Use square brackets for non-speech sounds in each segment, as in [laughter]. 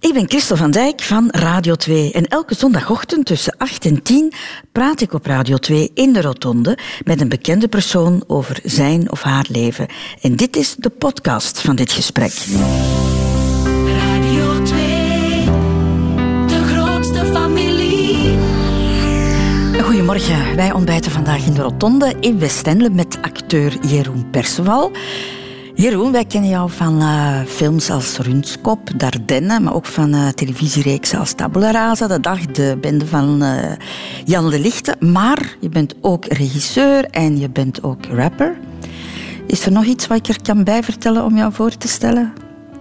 Ik ben Christel van Dijk van Radio 2 en elke zondagochtend tussen 8 en 10 praat ik op Radio 2 in de Rotonde met een bekende persoon over zijn of haar leven. En dit is de podcast van dit gesprek. Radio 2, de grootste familie. Goedemorgen, wij ontbijten vandaag in de Rotonde in Westende met acteur Jeroen Perceval. Jeroen, wij kennen jou van uh, films als Rundskop, Dardenne, maar ook van uh, televisiereeksen als Tabula Rasa, De Dag, de bende van uh, Jan de Lichte. Maar je bent ook regisseur en je bent ook rapper. Is er nog iets wat ik er kan bij vertellen om jou voor te stellen?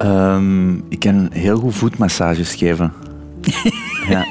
Um, ik kan heel goed voetmassages geven. [laughs] ja.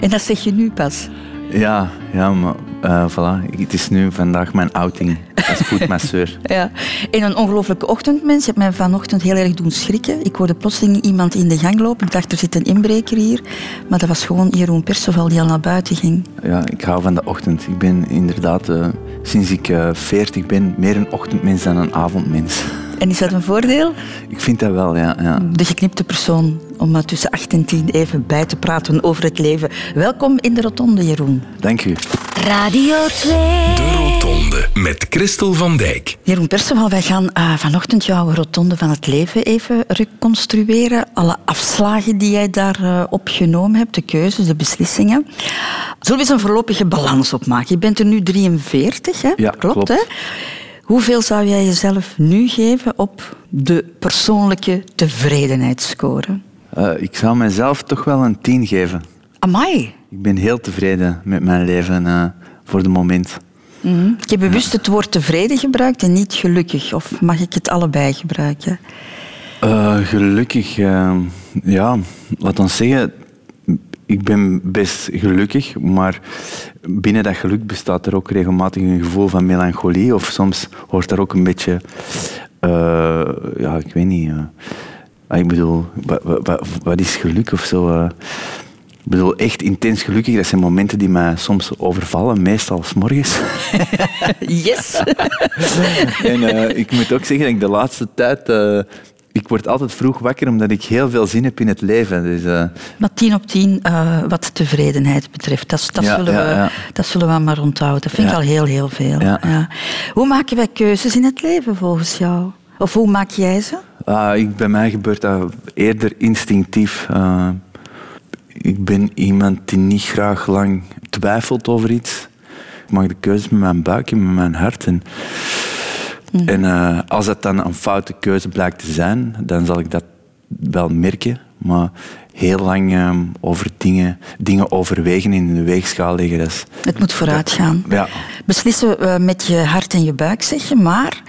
En dat zeg je nu pas? Ja, ja maar uh, voilà. Het is nu vandaag mijn outing als voetmasseur. [laughs] ja. En een ongelofelijke ochtendmens. Je hebt mij vanochtend heel erg doen schrikken. Ik hoorde plotseling iemand in de gang lopen. Ik dacht, er zit een inbreker hier. Maar dat was gewoon Jeroen Perceval die al naar buiten ging. Ja, ik hou van de ochtend. Ik ben inderdaad, uh, sinds ik uh, 40 ben, meer een ochtendmens dan een avondmens. En is dat een voordeel? Ik vind dat wel, ja. ja. De geknipte persoon om maar tussen 8 en 10 even bij te praten over het leven. Welkom in de Rotonde, Jeroen. Dank u. Radio 2. De Rotonde met Christel van Dijk. Jeroen Perceval, wij gaan uh, vanochtend jouw Rotonde van het leven even reconstrueren. Alle afslagen die jij daar uh, opgenomen hebt, de keuzes, de beslissingen. Zullen we eens een voorlopige balans opmaken? Je bent er nu 43, hè? Ja, klopt. klopt. Hè? Hoeveel zou jij jezelf nu geven op de persoonlijke tevredenheidsscore? Uh, ik zou mezelf toch wel een 10 geven. Amai. Ik ben heel tevreden met mijn leven uh, voor het moment. Mm -hmm. Ik heb bewust het woord tevreden gebruikt en niet gelukkig. Of mag ik het allebei gebruiken? Uh, gelukkig, ja, laat ons zeggen, ik ben best gelukkig, maar binnen dat geluk bestaat er ook regelmatig een gevoel van melancholie. Of soms hoort daar ook een beetje, ja, ik weet niet. Uh, ik bedoel, wat, wat, wat, is geluk of zo? Uh, ik bedoel, echt intens gelukkig, dat zijn momenten die mij soms overvallen, meestal s morgens. [laughs] yes! [laughs] en ik moet ook zeggen dat ik de laatste tijd ik word altijd vroeg wakker omdat ik heel veel zin heb in het leven. Dus, uh... Maar tien op tien uh, wat tevredenheid betreft, dat, dat, ja, zullen ja, we, dat zullen we maar onthouden. Dat vind ik al heel, heel veel. Hoe maken wij keuzes in het leven volgens jou? Of hoe maak jij ze? Uh, ik, bij mij gebeurt dat eerder instinctief. Uh, ik ben iemand die niet graag lang twijfelt over iets. Ik maak de keuzes met mijn buik en met mijn hart. En, Mm. En uh, als dat dan een foute keuze blijkt te zijn, dan zal ik dat wel merken. Maar heel lang uh, over dingen, dingen overwegen in de weegschaal leggen. Dat is, het moet vooruit gaan. Ja. Beslissen uh, met je hart en je buik, zeg je. Maar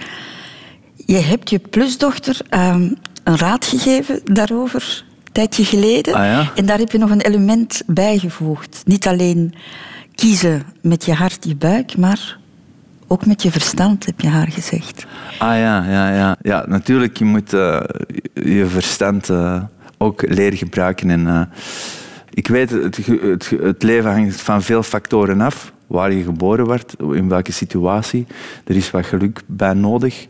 je hebt je plusdochter een raad gegeven daarover, een tijdje geleden. Ah, ja? En daar heb je nog een element bijgevoegd. Niet alleen kiezen met je hart, je buik, maar ook met je verstand, heb je haar gezegd. Ah ja, ja, ja. ja natuurlijk, je moet uh, je verstand uh, ook leren gebruiken. En, uh, ik weet, het, het, het, leven hangt van veel factoren af. Waar je geboren wordt, in welke situatie. Er is wat geluk bij nodig.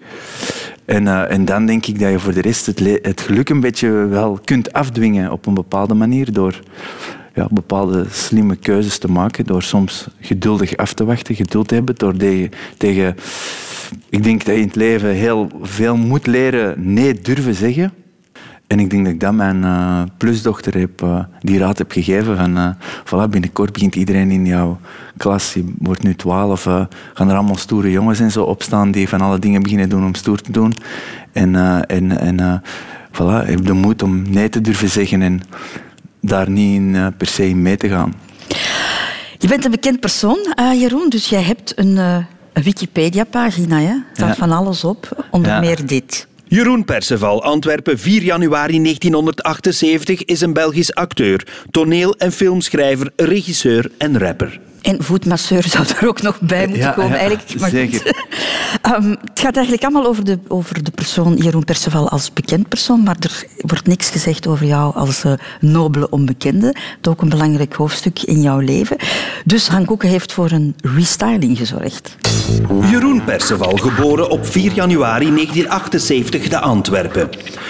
En, en dan denk ik dat je voor de rest het, het geluk een beetje wel kunt afdwingen op een bepaalde manier. Door ja, bepaalde slimme keuzes te maken. Door soms geduldig af te wachten, geduld te hebben. Door tegen, ik denk dat je in het leven heel veel moet leren nee durven zeggen. En ik denk dat ik dat mijn uh, plusdochter heb, uh, die raad heb gegeven. Van, uh, voilà, binnenkort begint iedereen in jouw klas, je wordt nu twaalf, gaan er allemaal stoere jongens en zo opstaan die van alle dingen beginnen doen om stoer te doen. En, en, en voilà, heb de moed om nee te durven zeggen en daar niet in, per se in mee te gaan. Je bent een bekend persoon, Jeroen, dus jij hebt een, een Wikipedia-pagina. Er staat Ja. van alles op, onder Ja. meer dit. Jeroen Perceval, Antwerpen, 4 januari 1978, is een Belgisch acteur, toneel- en filmschrijver, regisseur en rapper. En voetmasseur [laughs] zou er ook nog bij moeten Ja, komen, ja, eigenlijk. Maar zeker. [laughs] Ehm, het gaat eigenlijk allemaal over de, over de persoon Jeroen Perceval als bekend persoon, maar er wordt niks gezegd over jou als eh, nobele onbekende. Dat is ook een belangrijk hoofdstuk in jouw leven. Dus Han Koeken heeft voor een restyling gezorgd. Jeroen Perceval, geboren op 4 januari 1978 te Antwerpen.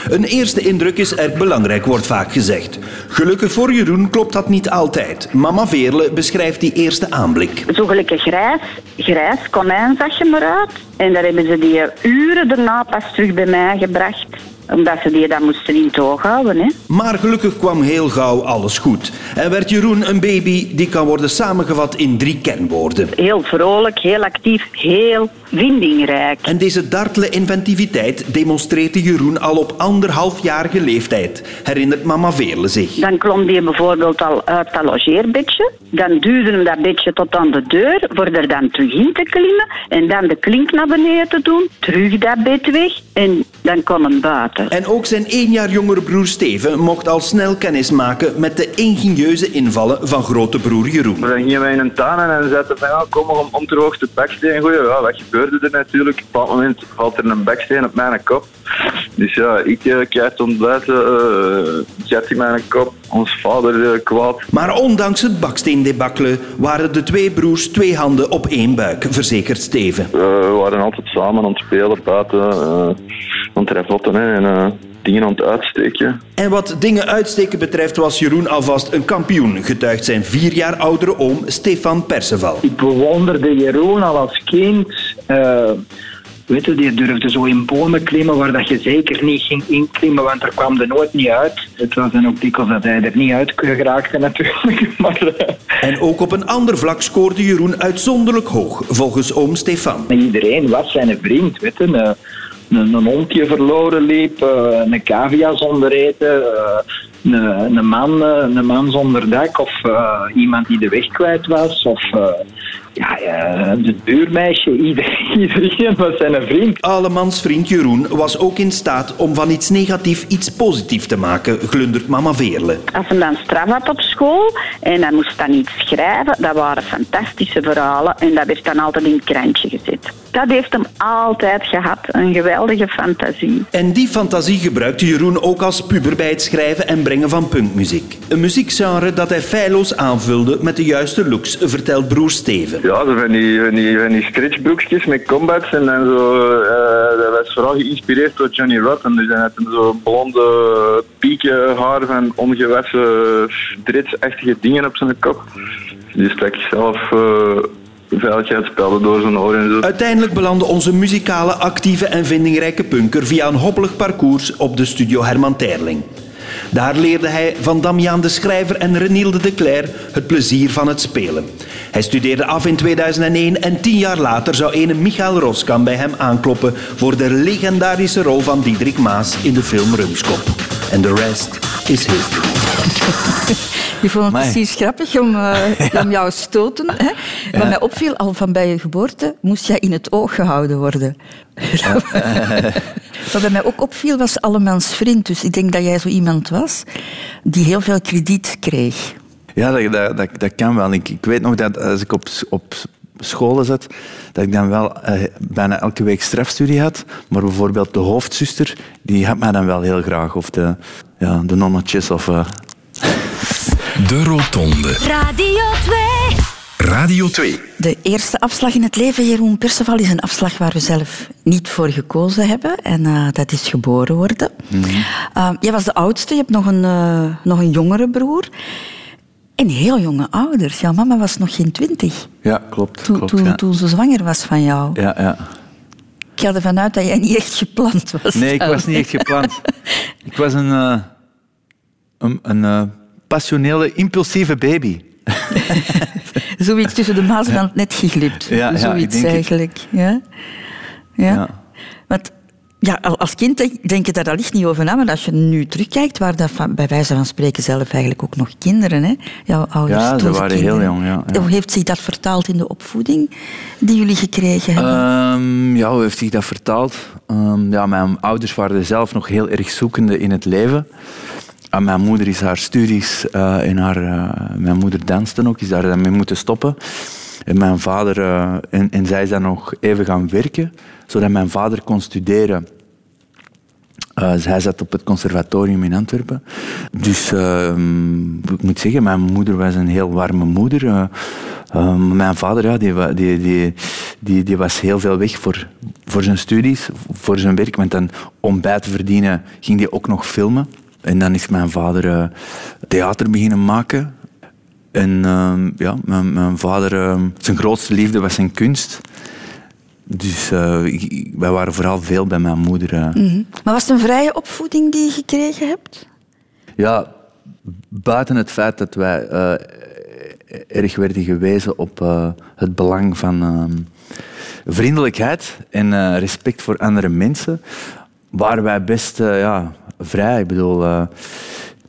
Een eerste indruk is erg belangrijk, wordt vaak gezegd. Gelukkig voor Jeroen klopt dat niet altijd. Mama Veerle beschrijft die eerste aanblik. Zo gelijk een grijs, grijs konijn zag je maar uit. En daar hebben ze die uren daarna pas terug bij mij gebracht. Omdat ze die dan moesten in het oog houden. Hè. Maar gelukkig kwam heel gauw alles goed. En werd Jeroen een baby die kan worden samengevat in drie kernwoorden. Heel vrolijk, heel actief, heel vindingrijk. En deze dartele inventiviteit demonstreerde Jeroen al op anderhalfjarige leeftijd, herinnert mama Veerle zich. Dan klom die bijvoorbeeld al uit dat logeerbedje. Dan duwde hem dat bedje tot aan de deur, voor er dan terug in te klimmen. En dan de klink naar beneden te doen, terug dat bed weg. En dan kon hem buiten. En ook zijn één jaar jongere broer Steven mocht al snel kennis maken met de ingenieuze invallen van grote broer Jeroen. Dan gingen wij in een tuin en zeiden van ja, kom maar om, om ter hoogte baksteen gooien. Ja, wat gebeurde er natuurlijk? Op een bepaald moment valt er een baksteen op mijn kop. Dus ja, ik uh, keihard ontbijten, uh, zet in mijn kop. Ons vader uh, kwaad. Maar ondanks het baksteendebakkelen waren de twee broers twee handen op één buik, verzekert Steven. Uh, we waren altijd samen aan het spelen buiten, uh, aan het revotten hè, en uh, dingen aan het uitsteken. En wat dingen uitsteken betreft was Jeroen alvast een kampioen, getuigt zijn vier jaar oudere oom Stefan Perceval. Ik bewonderde Jeroen al als kind. Uh, weet je, die durfde zo in bomen klimmen waar dat je zeker niet ging inklimmen, want er kwam er nooit niet uit. Het was dan ook dikwijls dat hij er niet uit geraakte [laughs] natuurlijk. Maar, uh... En ook op een ander vlak scoorde Jeroen uitzonderlijk hoog, volgens oom Stefan. Iedereen was zijn vriend, weet je. Uh, een, een hondje verloren liep, uh, een cavia zonder eten, uh, een, een, man, uh, een man zonder dak of iemand die de weg kwijt was. Of ja, het buurmeisje, [laughs] iedereen, iedereen was zijn vriend. Allemans vriend Jeroen was ook in staat om van iets negatief iets positiefs te maken, glundert mama Veerle. Als hij dan straf had op school en hij moest dan iets schrijven, dat waren fantastische verhalen en dat werd dan altijd in het krantje gezet. Dat heeft hem altijd gehad, een geweldige fantasie. En die fantasie gebruikte Jeroen ook als puber bij het schrijven en brengen van punkmuziek. Een muziekgenre dat hij feilloos aanvulde met de juiste looks, vertelt broer Steven. Ja, zo van die, van die, van die stretchbroekjes met combats en dan zo, uh, dat was vooral geïnspireerd door Johnny Rotten. Dus hij had zo'n blonde pieken haar van ongewassen dreadsachtige dingen op zijn kop. Die stak zelf... Uh, veiligheidsspelden door zijn oren en zo. Uiteindelijk belandde onze muzikale, actieve en vindingrijke punker via een hobbelig parcours op de studio Herman Terling. Daar leerde hij van Damiaan de Schrijver en Renielde de Cler het plezier van het spelen. Hij studeerde af in 2001 en tien jaar later zou ene Michael Roskam bij hem aankloppen voor de legendarische rol van Diederik Maas in de film Rumskop. En de rest is history. [laughs] Je vond het Amai. precies grappig om, [laughs] uh, om jou stoten. Hè? Ja. Wat mij opviel, al van bij je geboorte moest jij in het oog gehouden worden. Ja. [laughs] Wat bij mij ook opviel, was Allemans vriend. Dus ik denk dat jij zo iemand was die heel veel krediet kreeg. Ja, dat, dat, dat, dat kan wel. Ik, ik, weet nog dat als ik op, op scholen zat, dat ik dan wel uh, bijna elke week strafstudie had. Maar bijvoorbeeld de hoofdzuster, die had mij dan wel heel graag. Of de, ja, de nonnetjes of... Uh, de Rotonde. Radio 2. Radio 2. De eerste afslag in het leven, Jeroen Perceval, is een afslag waar we zelf niet voor gekozen hebben. En uh, dat is geboren worden. Uh, jij was de oudste, je hebt nog een, uh, nog een jongere broer. En heel jonge ouders. Jouw mama was nog geen twintig. Ja, klopt. Toen, klopt, toen, ja. toen ze zwanger was van jou. Ja, ja. Ik ga ervan uit dat jij niet echt gepland was. Nee, ik was niet echt gepland. [laughs] ik was een, uh, een, een uh, passionele, impulsieve baby. [laughs] Zoiets tussen de mazen van het net geglipt. Ja, ja, Zoiets eigenlijk. Ja? Ja? ja. Want ja, als kind denk je daar allicht niet over na, maar als je nu terugkijkt, waren dat van, bij wijze van spreken zelf eigenlijk ook nog kinderen, hè? Jouw ouders ja, ze waren kinderen. heel jong, ja, ja. Hoe heeft zich dat vertaald in de opvoeding die jullie gekregen hebben? Um, ja, hoe heeft zich dat vertaald? Um, ja, mijn ouders waren zelf nog heel erg zoekende in het leven. Aan mijn moeder is haar studies eh, en haar, eh, mijn moeder danste ook, is daar dan moeten stoppen. En mijn vader eh, en, zij is dan nog even gaan werken, zodat mijn vader kon studeren. Uh, zij zat op het conservatorium in Antwerpen. Dus uh, ik moet zeggen, mijn moeder was een heel warme moeder. Uh, mijn vader ja, die, die, die, die was heel veel weg voor, voor zijn studies, voor zijn werk. Want dan, om bij te verdienen ging hij ook nog filmen. En dan is mijn vader theater beginnen maken. En ehm, ja, mijn, mijn vader, ehm, zijn grootste liefde was zijn kunst. Dus uh, wij waren vooral veel bij mijn moeder. Mm -hmm. Maar was het een vrije opvoeding die je gekregen hebt? Ja, buiten het feit dat wij erg werden gewezen op het belang van ehm, vriendelijkheid en respect voor andere mensen, waren wij best ja, vrij. Ik bedoel,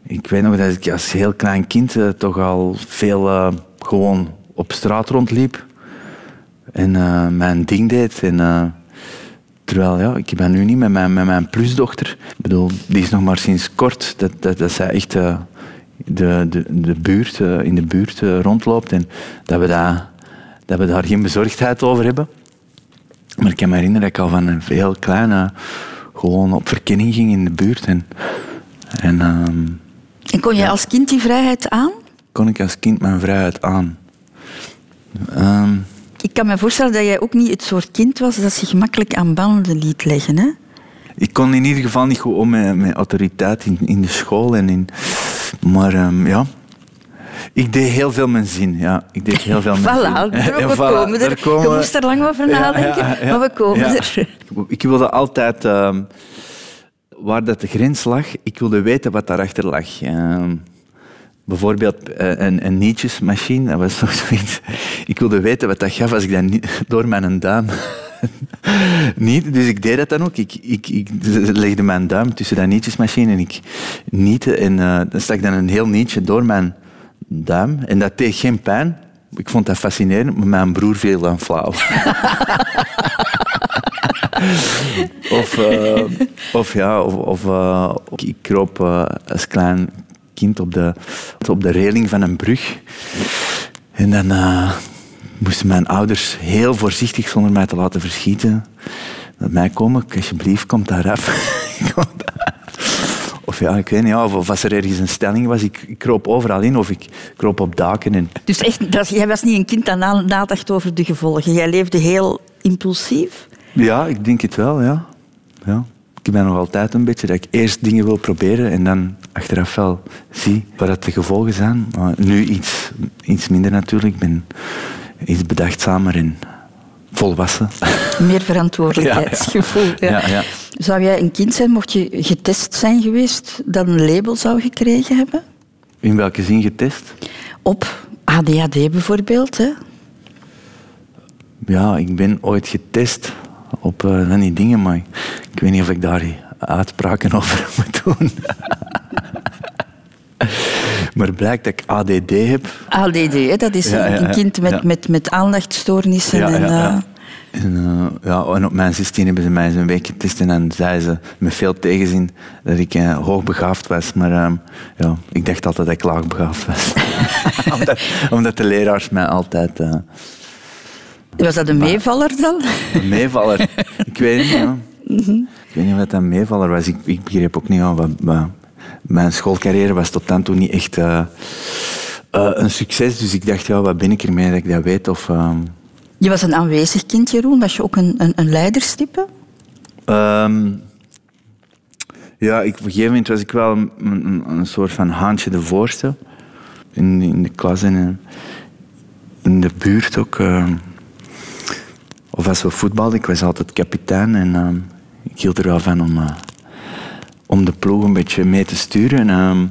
ik weet nog dat ik als heel klein kind toch al veel gewoon op straat rondliep en mijn ding deed. En, terwijl, ja, ik ben nu niet met mijn, met mijn plusdochter. Ik bedoel, die is nog maar sinds kort dat, dat, dat zij echt de, de, de buurt, in de buurt rondloopt. En dat we, dat, dat we daar geen bezorgdheid over hebben. Maar ik kan me herinneren dat ik al van een heel klein gewoon op verkenning ging in de buurt. En, en, en kon je als kind die vrijheid aan? Kon ik als kind mijn vrijheid aan? Um, ik kan me voorstellen dat jij ook niet het soort kind was dat zich makkelijk aan banden liet leggen. Hè? Ik kon in ieder geval niet goed om met, met autoriteit in, in de school. En in, maar um, ja, ik deed heel veel mijn zin. Ja, ik deed heel veel [laughs] mijn voilà, zin. we voilà, komen er. Komen... Je moest er lang over nadenken, ja, ja, maar we komen er. Ik wilde altijd, uh, waar dat de grens lag, ik wilde weten wat daarachter lag. Uh, Bijvoorbeeld een, een nietjesmachine, dat was [laughs] nog zoiets. Ik wilde weten wat dat gaf als ik dat niet, [laughs] door mijn duim niet. Dus ik deed dat dan ook. Ik, ik, ik legde mijn duim tussen dat nietjesmachine en ik niette. En uh, dan stak dan een heel nietje door mijn duim. En dat deed geen pijn. Ik vond dat fascinerend, maar mijn broer viel dan flauw. [laughs] of, uh, of ja, of, of uh, ik kroop als klein kind op de, op de reling van een brug. En dan moesten mijn ouders heel voorzichtig, zonder mij te laten verschieten, naar mij komen. Alsjeblieft, kom daar af. [laughs] of ja, ik weet niet, of, als er ergens een stelling was, ik, ik kroop overal in of ik kroop op daken. En... Dus echt, dat, jij was niet een kind dat nadacht over de gevolgen. Jij leefde heel impulsief? Ja, ik denk het wel, ja. ja ik ben nog altijd een beetje dat ik eerst dingen wil proberen en dan achteraf wel zie wat de gevolgen zijn. Maar nu iets, iets minder natuurlijk. Ik ben iets bedachtzamer en volwassen. Meer verantwoordelijkheidsgevoel. [laughs] Ja, ja. Zou jij een kind zijn, mocht je getest zijn geweest, dat een label zou gekregen hebben? In welke zin getest? Op ADHD bijvoorbeeld. Hè? Ja, ik ben ooit getest op uh, die dingen, maar ik weet niet of ik daar uitspraken over [laughs] moet doen. Maar blijkt dat ik ADD heb. ADD, dat is een kind met, met, met aandachtstoornissen. en, uh... En, uh, ja, en op mijn 16 hebben ze mij eens een week getest en zeiden ze met veel tegenzin dat ik uh, hoogbegaafd was. Maar uh, ja, ik dacht altijd dat ik laagbegaafd was. [laughs] omdat, omdat, de leraars mij altijd was dat een meevaller dan? Een meevaller? [laughs] Ik weet niet. Ja. Ik weet niet wat een meevaller was. Ik, ik begreep ook niet wat, wat, Mijn schoolcarrière was tot dan toe niet echt uh, uh, een succes. Dus ik dacht, ja, wat ben ik ermee dat ik dat weet? Of, uh... Je was een aanwezig kind, Jeroen. Was je ook een, een, een leiderstype? Um, ja, ik, op een gegeven moment was ik wel een, een, een soort van haantje de voorste. In, in de klas en in de buurt ook. Ehm. Of als we voetbalden, ik was altijd kapitein en ik hield er wel van om, om de ploeg een beetje mee te sturen. Uh,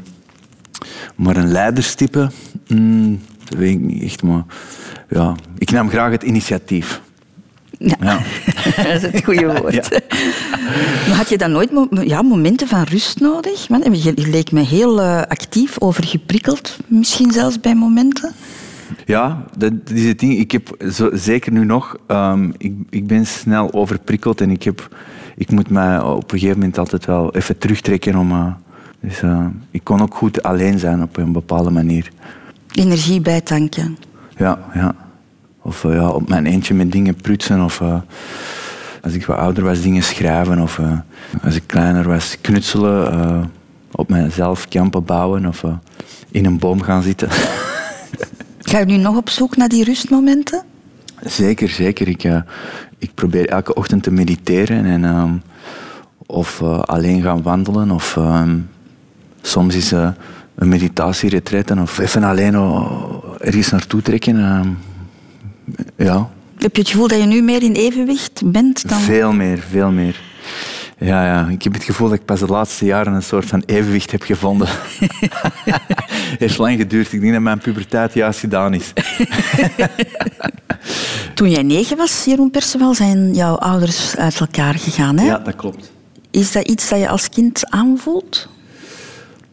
maar een leiderstype, mm, dat weet ik niet echt. Maar ja, ik nam graag het initiatief. Ja. ja. [laughs] dat is het goede [laughs] woord. Ja. Maar had je dan nooit ja, momenten van rust nodig? Want je leek me heel uh, actief, overgeprikkeld, misschien zelfs bij momenten. Ja, dat, is het ding. Ik heb zo, zeker nu nog, um, ik, ik ben snel overprikkeld en ik, heb, ik moet mij op een gegeven moment altijd wel even terugtrekken om, uh, Dus eh, ik kon ook goed alleen zijn op een bepaalde manier. Energie bijtanken. Ja, ja. Of eh, ja, op mijn eentje met dingen prutsen. Of eh, als ik wat ouder was, dingen schrijven. Of eh, als ik kleiner was, knutselen. eh, op mijzelf kampen bouwen. Of eh, in een boom gaan zitten. [laughs] Ga je nu nog op zoek naar die rustmomenten? zeker, zeker. Ik, eh, ik probeer elke ochtend te mediteren. En, ehm, of eh, alleen gaan wandelen. Of ehm, soms is eh, een meditatieretretten. Of even alleen oh, ergens naartoe trekken. ehm. ja, Heb je het gevoel dat je nu meer in evenwicht bent dan... Veel meer, veel meer. Ja, ja, ik heb het gevoel dat ik pas de laatste jaren een soort van evenwicht heb gevonden. Het [laughs] heeft lang geduurd. Ik denk dat mijn puberteit juist gedaan is. [laughs] Toen jij negen was, Jeroen Perceval, zijn jouw ouders uit elkaar gegaan. Hè? Ja, dat klopt. Is dat iets dat je als kind aanvoelt?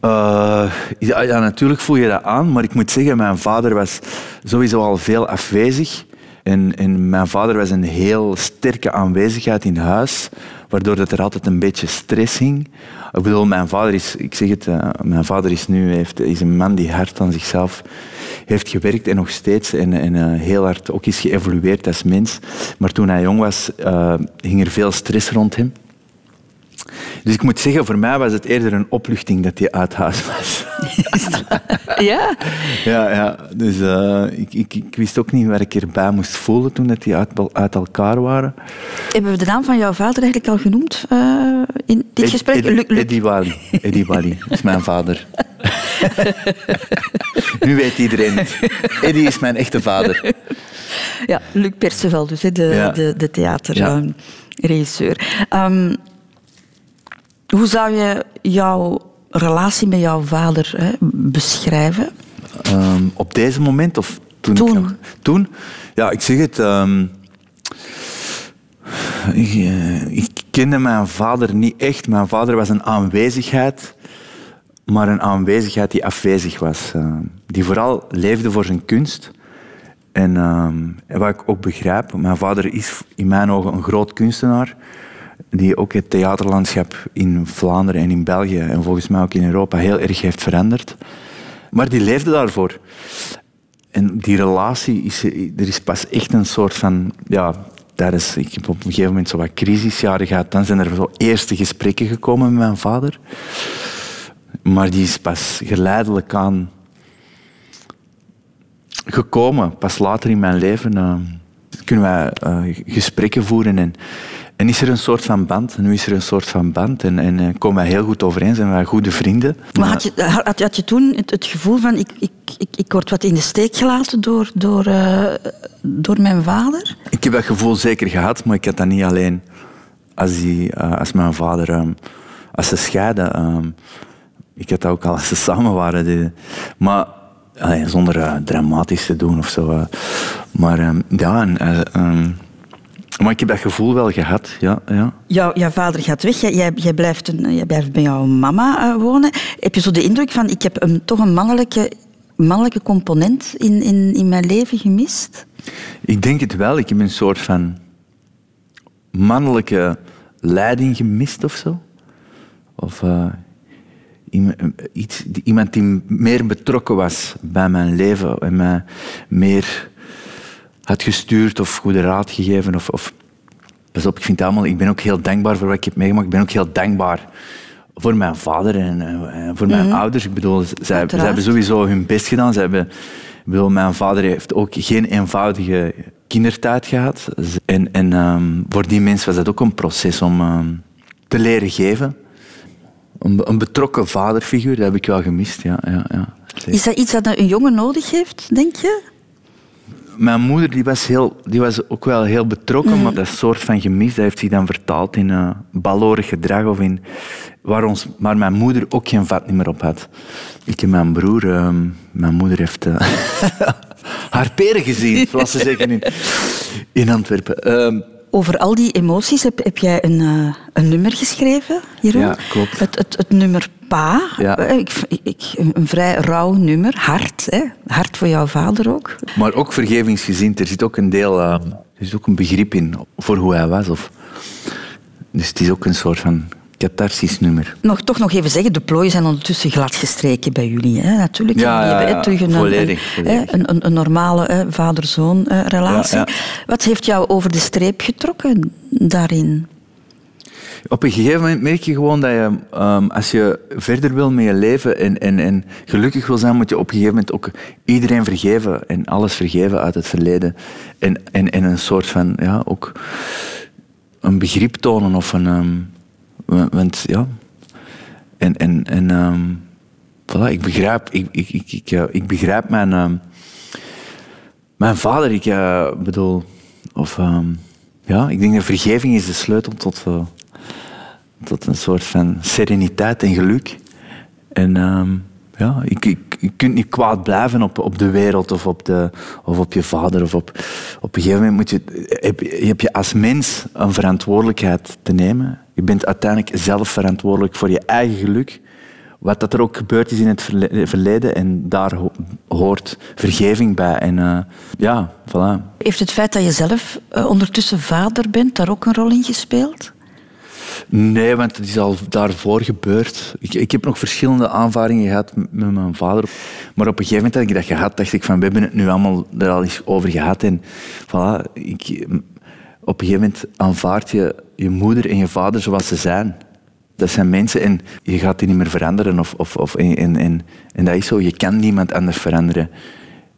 Eh, ja, ja, natuurlijk voel je dat aan, maar ik moet zeggen, mijn vader was sowieso al veel afwezig. En, en mijn vader was een heel sterke aanwezigheid in huis, waardoor dat er altijd een beetje stress hing. Ik bedoel, mijn vader is, ik zeg het, eh, mijn vader is nu heeft, is een man die hard aan zichzelf heeft gewerkt en nog steeds en, eh, heel hard ook is geëvolueerd als mens. Maar toen hij jong was, eh, hing er veel stress rond hem. Dus ik moet zeggen, voor mij was het eerder een opluchting dat hij uit huis was. [laughs] Ja. Ja, ja. dus eh, ik, ik, ik wist ook niet waar ik erbij moest voelen toen dat die uit, uit elkaar waren. Hebben we de naam van jouw vader eigenlijk al genoemd eh, in dit Ed- gesprek? Ed- Eddie Wally. Eddie Wally is mijn vader. [laughs] nu weet iedereen het. Eddie is mijn echte vader. Ja, Luc Perceval, dus hè, de, Ja. de, de Ja. theaterregisseur. Ehm, hoe zou je jouw relatie met jouw vader hè, beschrijven? Ehm, op deze moment of toen? Toen. Ik nog, toen? Ja, ik zeg het. ehm, ik, eh, ik kende mijn vader niet echt. Mijn vader was een aanwezigheid, maar een aanwezigheid die afwezig was. eh, die vooral leefde voor zijn kunst. En, ehm, en wat ik ook begrijp, mijn vader is in mijn ogen een groot kunstenaar. Die ook het theaterlandschap in Vlaanderen en in België en volgens mij ook in Europa heel erg heeft veranderd. Maar die leefde daarvoor. En die relatie is, er is pas echt een soort van, ja, daar is, ik heb op een gegeven moment zo wat crisisjaren gehad. Dan zijn er zo eerste gesprekken gekomen met mijn vader. Maar die is pas geleidelijk aan gekomen. Pas later in mijn leven eh, kunnen wij eh, gesprekken voeren en, en is er een soort van band. Nu is er een soort van band en, en eh, komen wij heel goed overeen, zijn wij goede vrienden. Maar had je, had, had je toen het, het gevoel van ik, ik, ik, ik word wat in de steek gelaten door, door, eh, door mijn vader? Ik heb dat gevoel zeker gehad, maar ik had dat niet alleen. Als, die, eh, als mijn vader, ehm, als ze scheiden, ehm, ik had dat ook al als ze samen waren. Die- maar allee, zonder dramatisch te doen of zo. maar ehm, ja, en, maar ik heb dat gevoel wel gehad, ja. ja. Jouw, jouw vader gaat weg, jij, jij, blijft, een, jij blijft bij jouw mama eh, wonen. Heb je zo de indruk van ik heb een, toch een mannelijke, mannelijke component in, in, in mijn leven gemist? Ik denk het wel. Ik heb een soort van mannelijke leiding gemist of zo. Of eh, iemand, iets, die- iemand die meer betrokken was bij mijn leven en mij meer had gestuurd of goede raad gegeven. Of, of, pas op, ik, vind allemaal, ik ben ook heel dankbaar voor wat ik heb meegemaakt. Ik ben ook heel dankbaar voor mijn vader en voor mijn ouders. Ik bedoel, zij, zij hebben sowieso hun best gedaan. Ze hebben, ik bedoel, mijn vader heeft ook geen eenvoudige kindertijd gehad. En, en ehm, voor die mensen was dat ook een proces om ehm, te leren geven. Een, een betrokken vaderfiguur, dat heb ik wel gemist. Ja, ja, ja. Is dat iets dat een jongen nodig heeft, denk je? Mijn moeder die was, heel, die was ook wel heel betrokken, maar dat soort van gemis dat heeft zich dan vertaald in uh, balorig gedrag. Of in, waar, ons, waar mijn moeder ook geen vat niet meer op had. Ik en mijn broer, ehm, mijn moeder heeft eh, [laughs] haar peren gezien, zoals ze zeggen in, in Antwerpen. Over al die emoties heb, heb jij een, eh, een nummer geschreven, Jeroen? Ja, klopt. Het, het, het nummer Pa. Ja. Eh, Ik, ik, een vrij rauw nummer. Hard, hè? Hard voor jouw vader ook. maar ook vergevingsgezind, er zit ook een deel, eh, er zit ook een begrip in voor hoe hij was. Of, dus het is ook een soort van catharsis nummer. Nog, toch nog even zeggen, de plooien zijn ondertussen gladgestreken bij jullie. Hè? Natuurlijk. Ja, ja, terug een, volledig, een, volledig. een, een, een normale hè, vader-zoon eh, relatie. Wat heeft jou over de streep getrokken daarin? Op een gegeven moment merk je gewoon dat je, ehm, als je verder wil met je leven en, en, en gelukkig wil zijn, moet je op een gegeven moment ook iedereen vergeven en alles vergeven uit het verleden. En, en, en een soort van, ja, ook een begrip tonen of een, ehm, want ja, en, en, en ehm, voilà, ik begrijp, ik, ik, ik, ik, ik begrijp mijn, ehm, mijn vader, ik bedoel, of ehm, ja, ik denk dat vergeving is de sleutel tot, eh, tot een soort van sereniteit en geluk. En ja, je kunt niet kwaad blijven op, op de wereld of op, de, of op je vader. Of op, op een gegeven moment moet je- heb je als mens een verantwoordelijkheid te nemen. Je bent uiteindelijk zelf verantwoordelijk voor je eigen geluk. Wat dat er ook gebeurd is in het verle- verleden. En daar ho- hoort vergeving bij. En eh, ja, voilà. Heeft het feit dat je zelf eh, ondertussen vader bent daar ook een rol in gespeeld? Nee, want het is al daarvoor gebeurd. Ik, ik heb nog verschillende aanvaringen gehad met met mijn vader. Maar op een gegeven moment dat ik dat gehad, dacht ik van, we hebben het nu allemaal er al eens over gehad. En voilà, ik, op een gegeven moment aanvaard je je moeder en je vader zoals ze zijn. Dat zijn mensen en je gaat die niet meer veranderen. Of, of, of, en, en, en, en dat is zo, je kan niemand anders veranderen.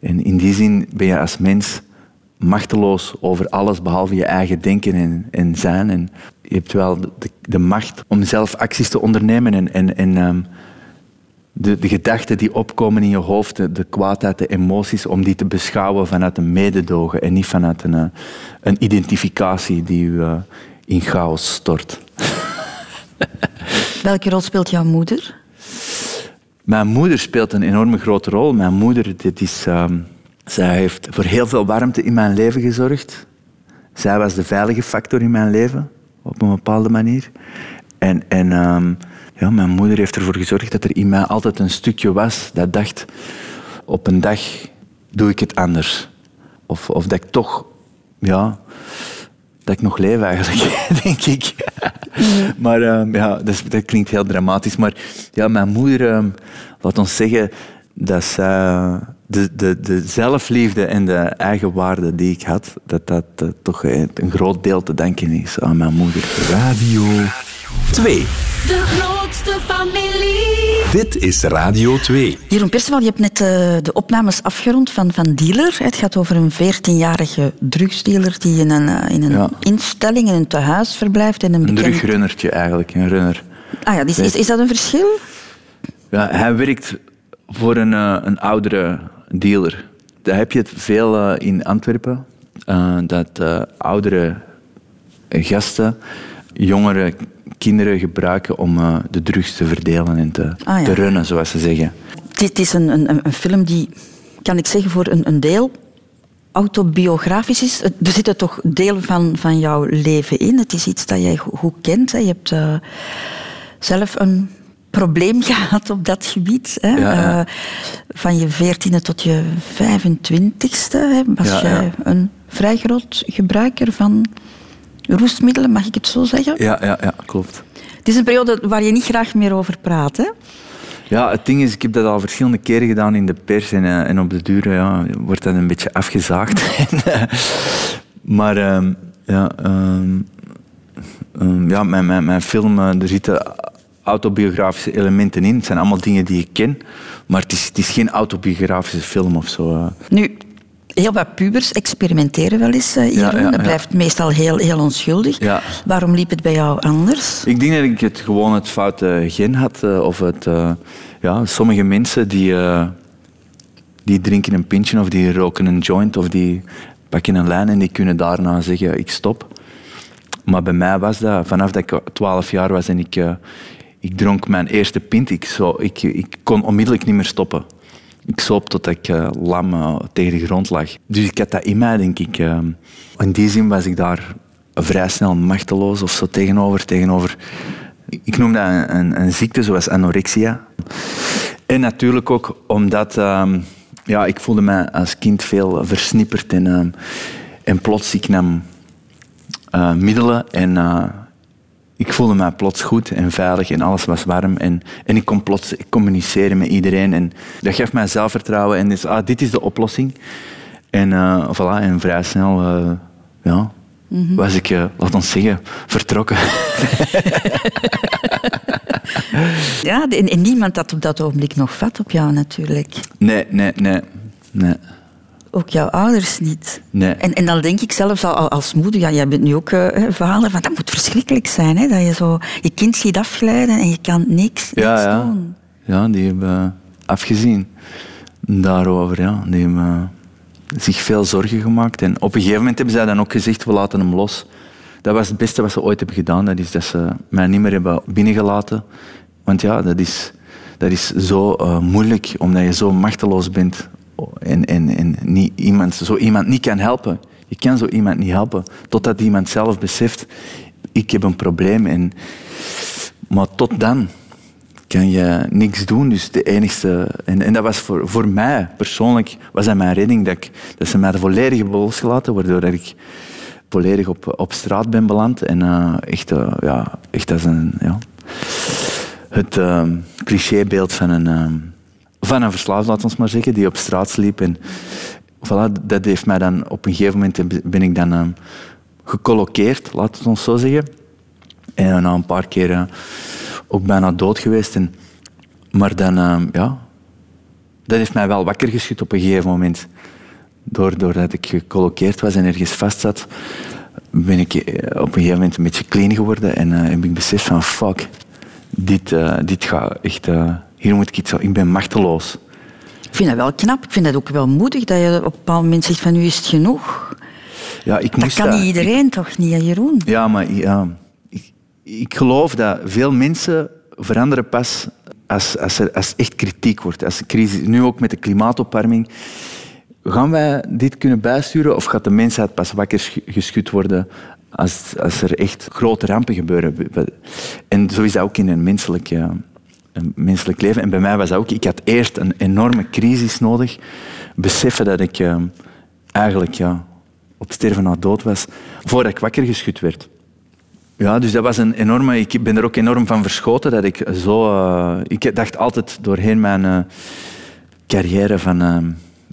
En in die zin ben je als mens machteloos over alles behalve je eigen denken en, en zijn. En je hebt wel de, de macht om zelf acties te ondernemen en, en, en ehm, de, de gedachten die opkomen in je hoofd, de, de kwaadheid, de emoties, om die te beschouwen vanuit een mededogen en niet vanuit een, eh, een identificatie die u eh, in chaos stort. [laughs] Welke rol speelt jouw moeder? Mijn moeder speelt een enorme grote rol. Mijn moeder, dit is, ehm, zij heeft voor heel veel warmte in mijn leven gezorgd. Zij was de veilige factor in mijn leven, op een bepaalde manier. En, en ehm, ja, mijn moeder heeft ervoor gezorgd dat er in mij altijd een stukje was dat dacht, op een dag doe ik het anders. Of, of dat ik toch, ja, dat ik nog leef eigenlijk, [laughs] denk ik. maar ehm, ja, dat, is- dat klinkt heel dramatisch. Maar ja, mijn moeder, ehm, laat ons zeggen, dat zij de, de, de zelfliefde en de eigenwaarde die ik had, dat dat eh, toch een groot deel te danken is aan mijn moeder. Radio 2. De. Dit is Radio 2. Jeroen Perceval, je hebt net eh, de opnames afgerond van, van Dealer. Het gaat over een 14-jarige drugsdealer die in een, eh, in een Ja. instelling, in een tehuis verblijft. En een Een bekend- drugrunnertje eigenlijk, een runner. Ah ja, is, is, is dat een verschil? Ja, hij werkt voor een, eh, een oudere dealer. Daar heb je het veel in Antwerpen. dat eh, oudere gasten jongere kinderen gebruiken om eh, de drugs te verdelen en te, Ah, ja. te runnen, zoals ze zeggen. Het is, een, een, een film die, kan ik zeggen, voor een, een deel autobiografisch is. Er zitten toch deel van, van jouw leven in. Het is iets dat jij go- goed kent. Hè. Je hebt eh, zelf een probleem [laughs] gehad op dat gebied. Hè. Ja, ja. Eh, van je veertiende tot je 25ste hè, was jij een vrij groot gebruiker van roestmiddelen, mag ik het zo zeggen? Ja, ja, ja, klopt. Het is een periode waar je niet graag meer over praat. Hè? Ja, het ding is, ik heb dat al verschillende keren gedaan in de pers en, eh, en op de duur ja, wordt dat een beetje afgezaagd. [laughs] Eh, maar ehm, ja, ehm, ehm, ja mijn, mijn, mijn film, eh, er zitten autobiografische elementen in. Het zijn allemaal dingen die ik ken, maar het is, het is geen autobiografische film of zo. Nu, heel wat pubers experimenteren wel eens, eh, Jeroen. ja, ja. Dat blijft meestal heel, heel onschuldig. Ja. Waarom liep het bij jou anders? Ik denk dat ik het gewoon het foute gen had. eh, Of het, eh, ja, sommige mensen die, die drinken een pintje of die roken een joint of die pakken een lijn en die kunnen daarna zeggen ik stop. Maar bij mij was dat vanaf dat ik 12 jaar was en ik, ik dronk mijn eerste pint. Ik, zo, ik, ik kon onmiddellijk niet meer stoppen. Ik zoop tot ik eh, lam eh, tegen de grond lag. Dus ik had dat in mij, denk ik. eh. in die zin was ik daar vrij snel machteloos of zo tegenover. tegenover ik noem dat een, een, een ziekte zoals anorexia. En natuurlijk ook omdat ehm, ja, ik voelde mij als kind veel versnipperd. En, ehm, en plots ik nam middelen en, ik voelde mij plots goed en veilig en alles was warm. En, en ik kon plots communiceren met iedereen. En dat gaf mij zelfvertrouwen. En dus, ah, dit is de oplossing. En, uh, voilà, en vrij snel uh, ja, was ik, uh, laat ons zeggen, vertrokken. [laughs] ja, en, en niemand had op dat ogenblik nog vat op jou natuurlijk. Nee, nee, nee. nee. Ook jouw ouders niet. Nee. En, en dan denk ik zelfs al als moeder, ja, jij bent nu ook uh, verhalen van dat moet verschrikkelijk zijn, hè, dat je zo je kind ziet afglijden en je kan niks, ja, niks ja. doen. Ja, die hebben afgezien daarover. Ja. Die hebben zich veel zorgen gemaakt. En op een gegeven moment hebben zij dan ook gezegd, we laten hem los. Dat was het beste wat ze ooit hebben gedaan. Dat is dat ze mij niet meer hebben binnengelaten. Want ja, dat is, dat is zo uh, moeilijk, omdat je zo machteloos bent en, en, en iemand, zo iemand niet kan helpen. Je kan zo iemand niet helpen, totdat iemand zelf beseft, ik heb een probleem. En, maar tot dan kan je niks doen. Dus de enigste, en, en dat was voor, voor mij persoonlijk was dat mijn redding, dat, ik, dat ze mij de volledige losgelaten, waardoor ik volledig op, op straat ben beland. En uh, echt, uh, ja, echt als een... Ja, het uh, clichébeeld van een, van een verslaafd, laat ons maar zeggen, die op straat sliep. En voilà, dat heeft mij dan op een gegeven moment ben ik dan um, gecolloqueerd, laat het ons zo zeggen. En na een paar keer uh, ook bijna dood geweest. En, maar dan, uh, ja, dat heeft mij wel wakker geschud op een gegeven moment. Doordat ik gecolloqueerd was en ergens vast zat, ben ik op een gegeven moment een beetje clean geworden en uh, heb ik beseft van fuck, dit, dit gaat echt, hier moet ik iets, ik ben machteloos. Ik vind dat wel knap, ik vind dat ook wel moedig dat je op een bepaald moment zegt van nu is het genoeg. Ja, ik dat moest kan dat, niet iedereen toch niet, Jeroen? Ja, maar ja, ik, ik geloof dat veel mensen veranderen pas als, als er als echt kritiek wordt. Als de crisis, nu ook met de klimaatopwarming. Gaan wij dit kunnen bijsturen of gaat de mensheid pas wakker geschud worden als, als er echt grote rampen gebeuren? En zo is dat ook in een menselijk, ja, menselijk leven. En bij mij was dat ook. Ik had eerst een enorme crisis nodig. Beseffen dat ik uh, eigenlijk ja, op sterven na dood was, voordat ik wakker geschud werd. Ja, dus dat was een enorme... Ik ben er ook enorm van verschoten dat ik zo... Uh, ik dacht altijd doorheen mijn uh, carrière van uh,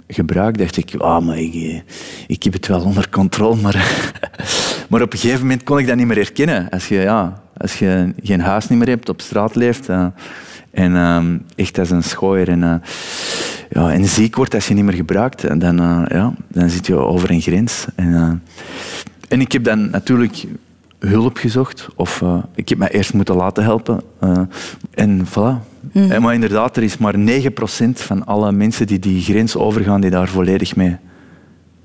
gebruik, dacht ik, ah, maar ik, ik heb het wel onder controle, maar, [laughs] maar op een gegeven moment kon ik dat niet meer herkennen. Als je, ja, als je geen huis niet meer hebt, op straat leeft en um, echt als een schooier en, ja, en ziek wordt als je niet meer gebruikt, dan, ja, dan zit je over een grens. En, en ik heb dan natuurlijk hulp gezocht. Of ik heb mij eerst moeten laten helpen. En voilà. Mm. En, maar inderdaad, er is maar 9% van alle mensen die die grens overgaan, die daar volledig mee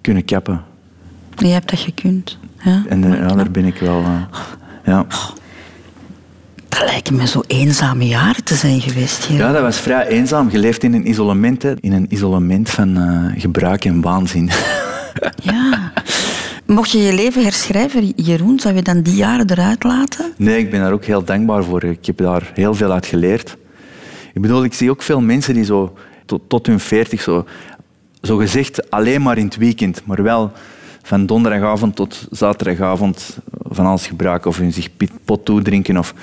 kunnen kappen. Je hebt dat gekund. Ja, en ja, daar ben ik wel... ja. Dat lijken me zo eenzame jaren te zijn geweest hier. Ja, dat was vrij eenzaam. Je leeft in een isolement, hè. in een isolement van gebruik en waanzin. [laughs] Ja. Mocht je je leven herschrijven, Jeroen, zou je dan die jaren eruit laten? Nee, ik ben daar ook heel dankbaar voor. Ik heb daar heel veel uit geleerd. Ik bedoel, ik zie ook veel mensen die zo tot, tot hun veertig zo, zo gezegd alleen maar in het weekend, maar wel van donderdagavond tot zaterdagavond van alles gebruiken of hun zich pot toedrinken. Of,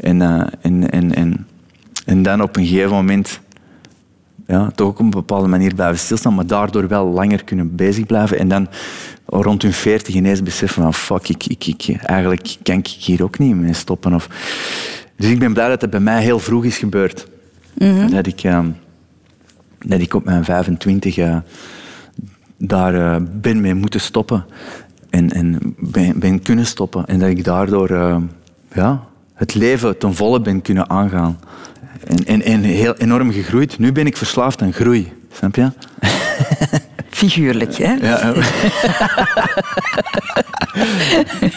en, uh, en, en, en, en dan op een gegeven moment ja, toch ook op een bepaalde manier blijven stilstaan, maar daardoor wel langer kunnen bezig blijven. En dan rond hun veertig ineens beseffen van fuck, ik, ik, ik, eigenlijk kan ik hier ook niet mee stoppen. Of... Dus ik ben blij dat het bij mij heel vroeg is gebeurd. Mm -hmm. dat, ik, uh, dat ik op mijn 25 uh, daar uh, ben mee moeten stoppen. En, en ben, ben kunnen stoppen. En dat ik daardoor ja, het leven ten volle ben kunnen aangaan. En, en, en heel enorm gegroeid. Nu ben ik verslaafd aan groei. Snap je? [laughs] Figuurlijk, hè? Ja,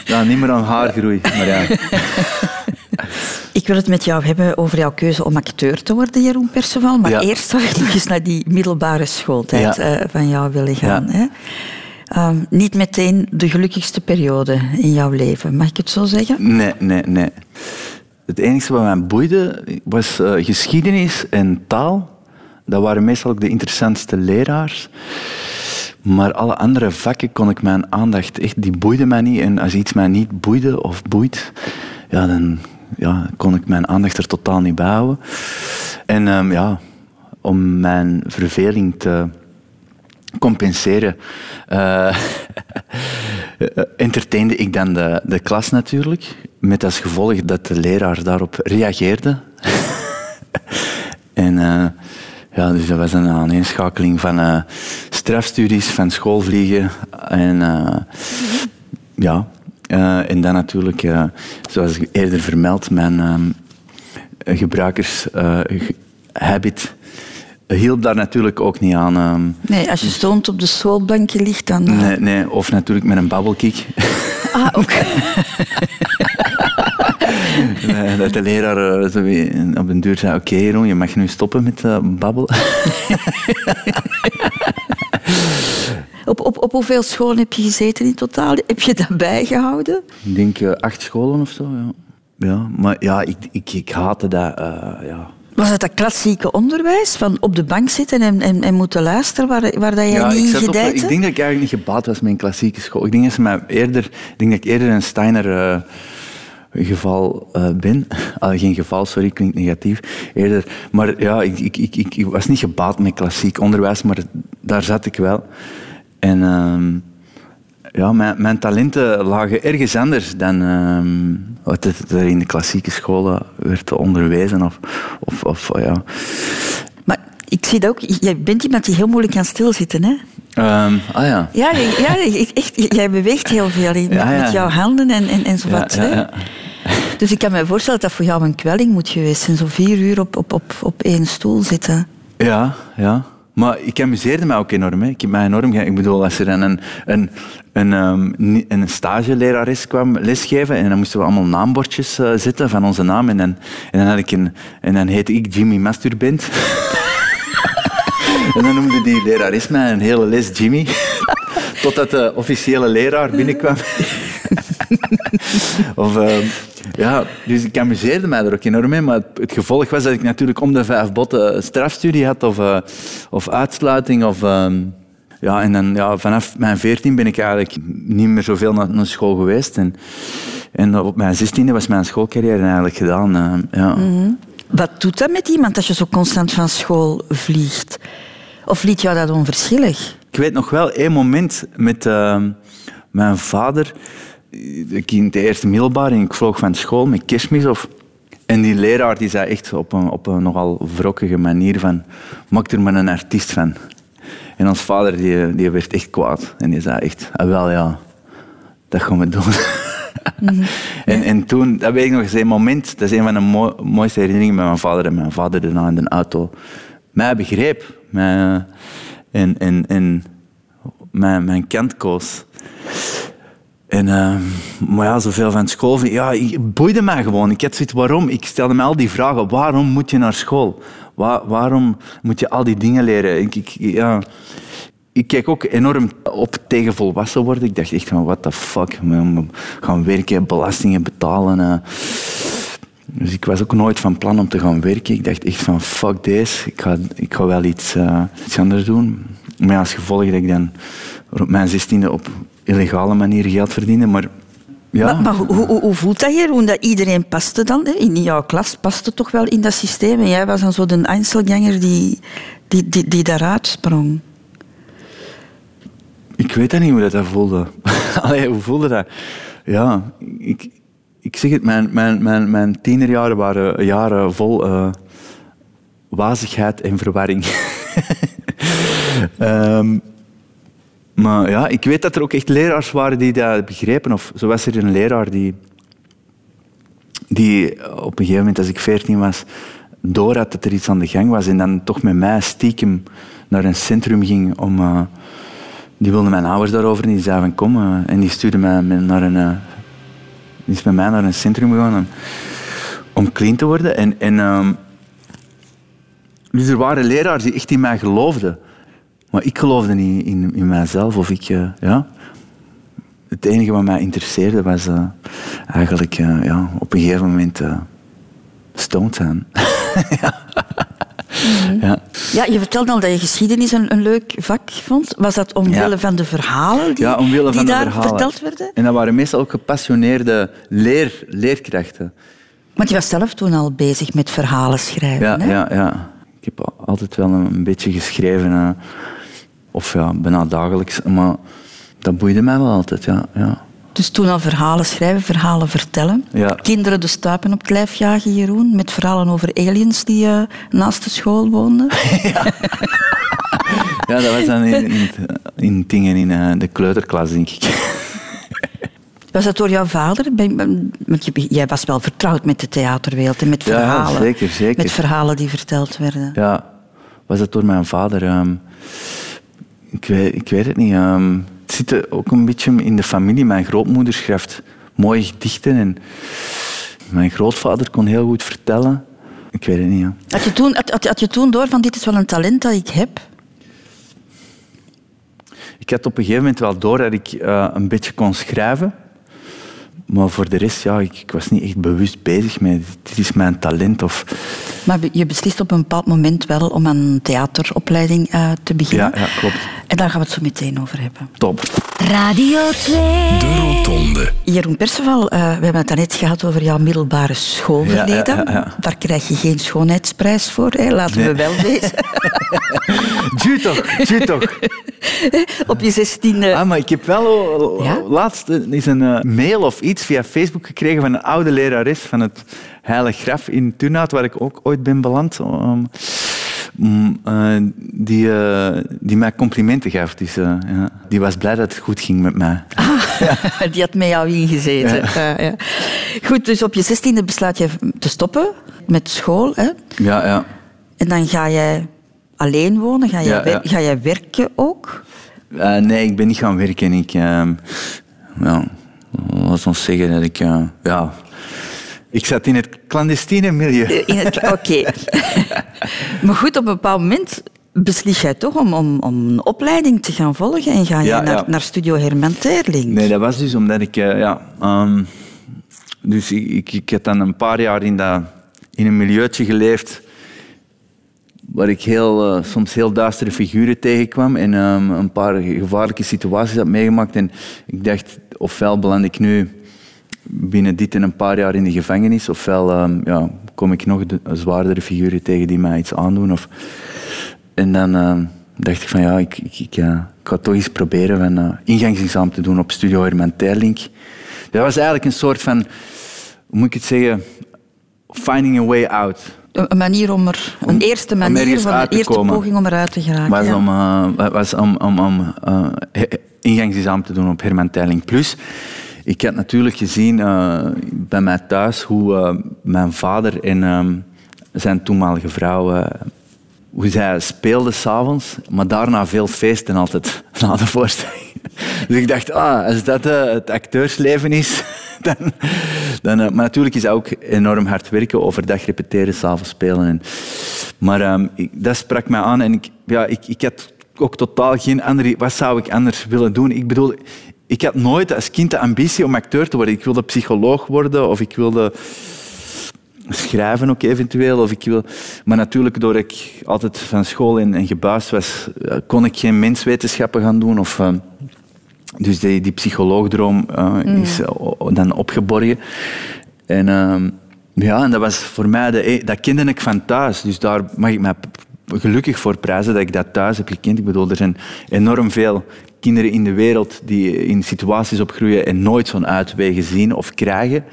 ja [laughs] niet meer aan haargroei, maar ja. Ik wil het met jou hebben over jouw keuze om acteur te worden, Jeroen Perceval. Maar ja. eerst zou ik nog eens naar die middelbare schooltijd ja. uh, van jou willen gaan. Hè? Um, niet meteen de gelukkigste periode in jouw leven, mag ik het zo zeggen? Nee, nee, nee. Het enige wat mij boeide was uh, geschiedenis en taal. Dat waren meestal ook de interessantste leraars. Maar alle andere vakken kon ik mijn aandacht echt, die boeide mij niet. En als iets mij niet boeide of boeit, ja, dan ja, kon ik mijn aandacht er totaal niet bij houden. En ehm, ja, om mijn verveling te compenseren, eh [laughs] entertainde ik dan de, de klas natuurlijk. Met als gevolg dat de leraar daarop reageerde. [laughs] en eh, ja, dus dat was een aaneenschakeling van eh, strafstudies, van schoolvliegen en ja. en dan natuurlijk, zoals ik eerder vermeld, mijn ehm, gebruikershabit hielp daar natuurlijk ook niet aan. ehm. Nee, als je stoned op de schoolbankje ligt, dan... eh, Nee, nee, of natuurlijk met een babbelkick. Ah, ook. [laughs] Nee, dat de leraar eh, op een duur zei, oké Jeroen, je mag nu stoppen met uh, babbelen. [laughs] Op, op, op hoeveel scholen heb je gezeten in totaal? Heb je dat bijgehouden? Ik denk eh, acht scholen of zo, ja. Ja, maar ja, ik, ik, ik haatte dat, eh, ja. Was het dat klassieke onderwijs? Van op de bank zitten en, en, en moeten luisteren waar, waar dat jij ja, niet in gedijt? ik denk dat ik eigenlijk niet gebaat was met een klassieke school. Ik denk dat, ze mij eerder, ik, denk dat ik eerder een Steiner eh, geval eh, ben. [laughs] Geen geval, sorry, klinkt negatief. Eerder. Maar ja, ik, ik, ik, ik, ik was niet gebaat met klassiek onderwijs, maar daar zat ik wel. En ehm, ja, mijn, mijn talenten lagen ergens anders dan ehm, wat er in de klassieke scholen werd onderwezen. Of, of, of ja. Maar ik zie dat ook. Jij bent iemand die heel moeilijk kan stilzitten, hè? Ehm, ah ja. Ja, ja echt, jij beweegt heel veel met, Ja, ja. met jouw handen en, en, en zo wat. ja, hè? Dus ik kan me voorstellen dat voor jou een kwelling moet geweest zijn. Zo vier uur op, op, op, op één stoel zitten. Ja, ja. Maar ik amuseerde me ook enorm. Hè. Ik heb mij enorm... Ik bedoel, als er dan een, een, een, ehm, een stagelerares kwam lesgeven en dan moesten we allemaal naambordjes eh, zetten van onze naam en dan, en dan, had ik een, en dan heette ik Jimmy Masturbent. [laughs] en dan noemde die lerares mij een hele les Jimmy. [laughs] Totdat de officiële leraar binnenkwam. [laughs] of, ehm, ja, dus ik amuseerde mij er ook enorm mee. Maar het, het gevolg was dat ik natuurlijk om de vijf botten strafstudie had of, eh, of uitsluiting. Of, ehm, ja, en dan, ja, vanaf mijn veertien ben ik eigenlijk niet meer zoveel naar, naar school geweest. En, en op mijn zestiende was mijn schoolcarrière eigenlijk gedaan. eh, ja. Wat doet dat met iemand als je zo constant van school vliegt? Of liet jou dat onverschillig? Ik weet nog wel één moment met ehm, mijn vader. Ik in de eerste middelbaar en ik vloog van school met kerstmis. Of, en die leraar die zei echt op een, op een nogal wrokkige manier van... Maak er maar een artiest van. En ons vader die, die werd echt kwaad. En die zei echt... Ah, wel ja, dat gaan we doen. [laughs] en, en toen, dat weet ik nog eens, een moment... Dat is een van de mo- mooiste herinneringen met mijn vader. En mijn vader daarna in de auto mij begreep. Mij, en, en, en mijn, mijn kant koos. En, eh, maar ja, zoveel van school. Ja, ik boeide mij gewoon. Ik had zoiets, waarom? Ik stelde me al die vragen. Waarom moet je naar school? Wa- waarom moet je al die dingen leren? Ik, ik, ja. ik kijk ook enorm op tegen volwassen worden. Ik dacht echt van, what the fuck? Gaan werken, belastingen betalen. eh. Dus ik was ook nooit van plan om te gaan werken. Ik dacht echt van, fuck deze. Ik ga, ik ga wel iets, eh, iets anders doen. Maar als gevolg dat ik dan op mijn zestiende op illegale manier geld verdiende. Maar ja, Maar, maar hoe, hoe, hoe voelt dat, Jeroen? Dat iedereen paste dan? Hè? In jouw klas paste toch wel in dat systeem? En jij was dan zo de Einzelganger die, die, die, die daaruit sprong. ik weet dat niet hoe dat, voelde. [laughs] Allee, hoe voelde dat? Ja, ik, ik zeg het, mijn, mijn, mijn, mijn tienerjaren waren jaren vol eh, wazigheid en verwarring. [laughs] Ehm, maar ja, ik weet dat er ook echt leraars waren die dat begrepen. Of zo was er een leraar die, die op een gegeven moment, als ik veertien was, door had dat er iets aan de gang was en dan toch met mij stiekem naar een centrum ging om... eh, die wilde mijn ouders daarover niet. Die zei kom. eh, en die stuurde mij naar een... eh, die is met mij naar een centrum gegaan om, om clean te worden. En, en, ehm, dus er waren leraars die echt in mij geloofden. Maar ik geloofde niet in, in mijzelf. Of ik, eh, ja. Het enige wat mij interesseerde was eh, eigenlijk eh, ja, op een gegeven moment stoned zijn. [laughs] ja. Ja, je vertelde al dat je geschiedenis een, een leuk vak vond. Was dat omwille Ja. van de verhalen die, ja, omwille die van de daar verhalen. verteld werden? En dat waren meestal ook gepassioneerde leer, leerkrachten. Want je was zelf toen al bezig met verhalen schrijven. Ja, hè? ja, ja. Ik heb al- altijd wel een, een beetje geschreven. Of ja, bijna dagelijks. Maar dat boeide mij wel altijd, ja. ja. Dus toen al verhalen schrijven, verhalen vertellen. Ja. Kinderen de stuipen op het lijf jagen, Jeroen. Met verhalen over aliens die eh, naast de school woonden. [laughs] Ja, dat was dan in, in, dingen in eh, de kleuterklas, denk ik. Was dat door jouw vader? Want jij was wel vertrouwd met de theaterwereld en met Ja, verhalen. zeker, zeker. Met verhalen die verteld werden. Ja, was dat door mijn vader? ehm, ik, weet, ik weet het niet. ehm, het zit ook een beetje in de familie. Mijn grootmoeder schrijft mooie gedichten en mijn grootvader kon heel goed vertellen. Ik weet het niet. Ja. Had je, toen, had, had, had je toen door van dit is wel een talent dat ik heb? Ik had op een gegeven moment wel door dat ik eh, een beetje kon schrijven. Maar voor de rest, ja, ik, ik was niet echt bewust bezig met dit is mijn talent. Of, Maar je beslist op een bepaald moment wel om een theateropleiding eh, te beginnen. ja, ja, klopt. En daar gaan we het zo meteen over hebben. Top. Radio 2. De Rotonde. Jeroen Perceval, eh, we hebben het daarnet gehad over jouw middelbare schoolverleden. Ja, ja, ja, ja. Daar krijg je geen schoonheidsprijs voor, hè? laten we wel wezen. [laughs] Ju toch, ju toch. [laughs] op je zestiende. Ah, maar ik heb wel Ja? laatst eens een eh, mail of iets via Facebook gekregen van een oude lerares van het Heilig Graf in Turnhout, waar ik ook ooit ben beland. Um, eh, die, eh, die mij complimenten gaf. Dus, eh, ja, die was blij dat het goed ging met mij. [laughs] Die had met jou ingezeten. Ja, ja. Goed, dus op je zestiende besluit je te stoppen met school. Hè? Ja, ja. En dan ga jij alleen wonen, ga jij, ga jij werken ook. Nee, ik ben niet gaan werken. Ik, ehm ja, laat ons zeggen dat ik... ja, ik zat in het clandestine milieu. Het- Oké. [laughs] maar goed, op een bepaald moment beslis jij toch om, om, om een opleiding te gaan volgen en ga je Ja, naar, ja. naar Studio Herman Terling. Nee, dat was dus omdat ik... eh, ja, ehm, dus ik, ik, dan een paar jaar in, dat, in een milieutje geleefd waar ik heel, eh, soms heel duistere figuren tegenkwam en ehm, een paar gevaarlijke situaties had meegemaakt. En ik dacht, ofwel beland ik nu binnen dit en een paar jaar in de gevangenis, ofwel ehm, ja, kom ik nog de, zwaardere figuren tegen die mij iets aandoen. Of, en dan ehm, dacht ik van ja, ik, ik, ik, eh, ik ga toch eens proberen van uh, ingangsexamen te doen op Studio Herman Terlink. Dat was eigenlijk een soort van, hoe moet ik het zeggen, finding a way out. Een een manier om er, een Om- eerste manier, van de te eerste komen. poging om eruit te geraken. was ja. om, eh, was om, om, om eh, ingangsexamen te doen op Herman Teiling Plus. Ik had natuurlijk gezien eh, bij mij thuis hoe eh, mijn vader en ehm, zijn toenmalige vrouw... eh, hoe zij speelden s'avonds, maar daarna veel feesten altijd [laughs] na de voorstelling. Dus ik dacht, ah, als dat het acteursleven is, [laughs] dan... dan maar natuurlijk is dat ook enorm hard werken, overdag repeteren, s'avonds spelen. En, maar ehm, ik, dat sprak mij aan en ik, ja, ik, ik had ook totaal geen andere... Wat zou ik anders willen doen? Ik bedoel, ik had nooit als kind de ambitie om acteur te worden. Ik wilde psycholoog worden of ik wilde schrijven ook eventueel. Of ik wil... Maar natuurlijk, doordat ik altijd van school en, en gebuist was, eh, kon ik geen menswetenschappen gaan doen. Of, eh, dus die, die psycholoogdroom eh, is eh, o- dan opgeborgen. En, ehm, ja, en dat was voor mij, de, e- dat kende ik van thuis. Dus daar mag ik me gelukkig voor prijzen dat ik dat thuis heb gekend. Ik bedoel, er zijn enorm veel kinderen in de wereld die in situaties opgroeien en nooit zo'n uitwegen zien of krijgen.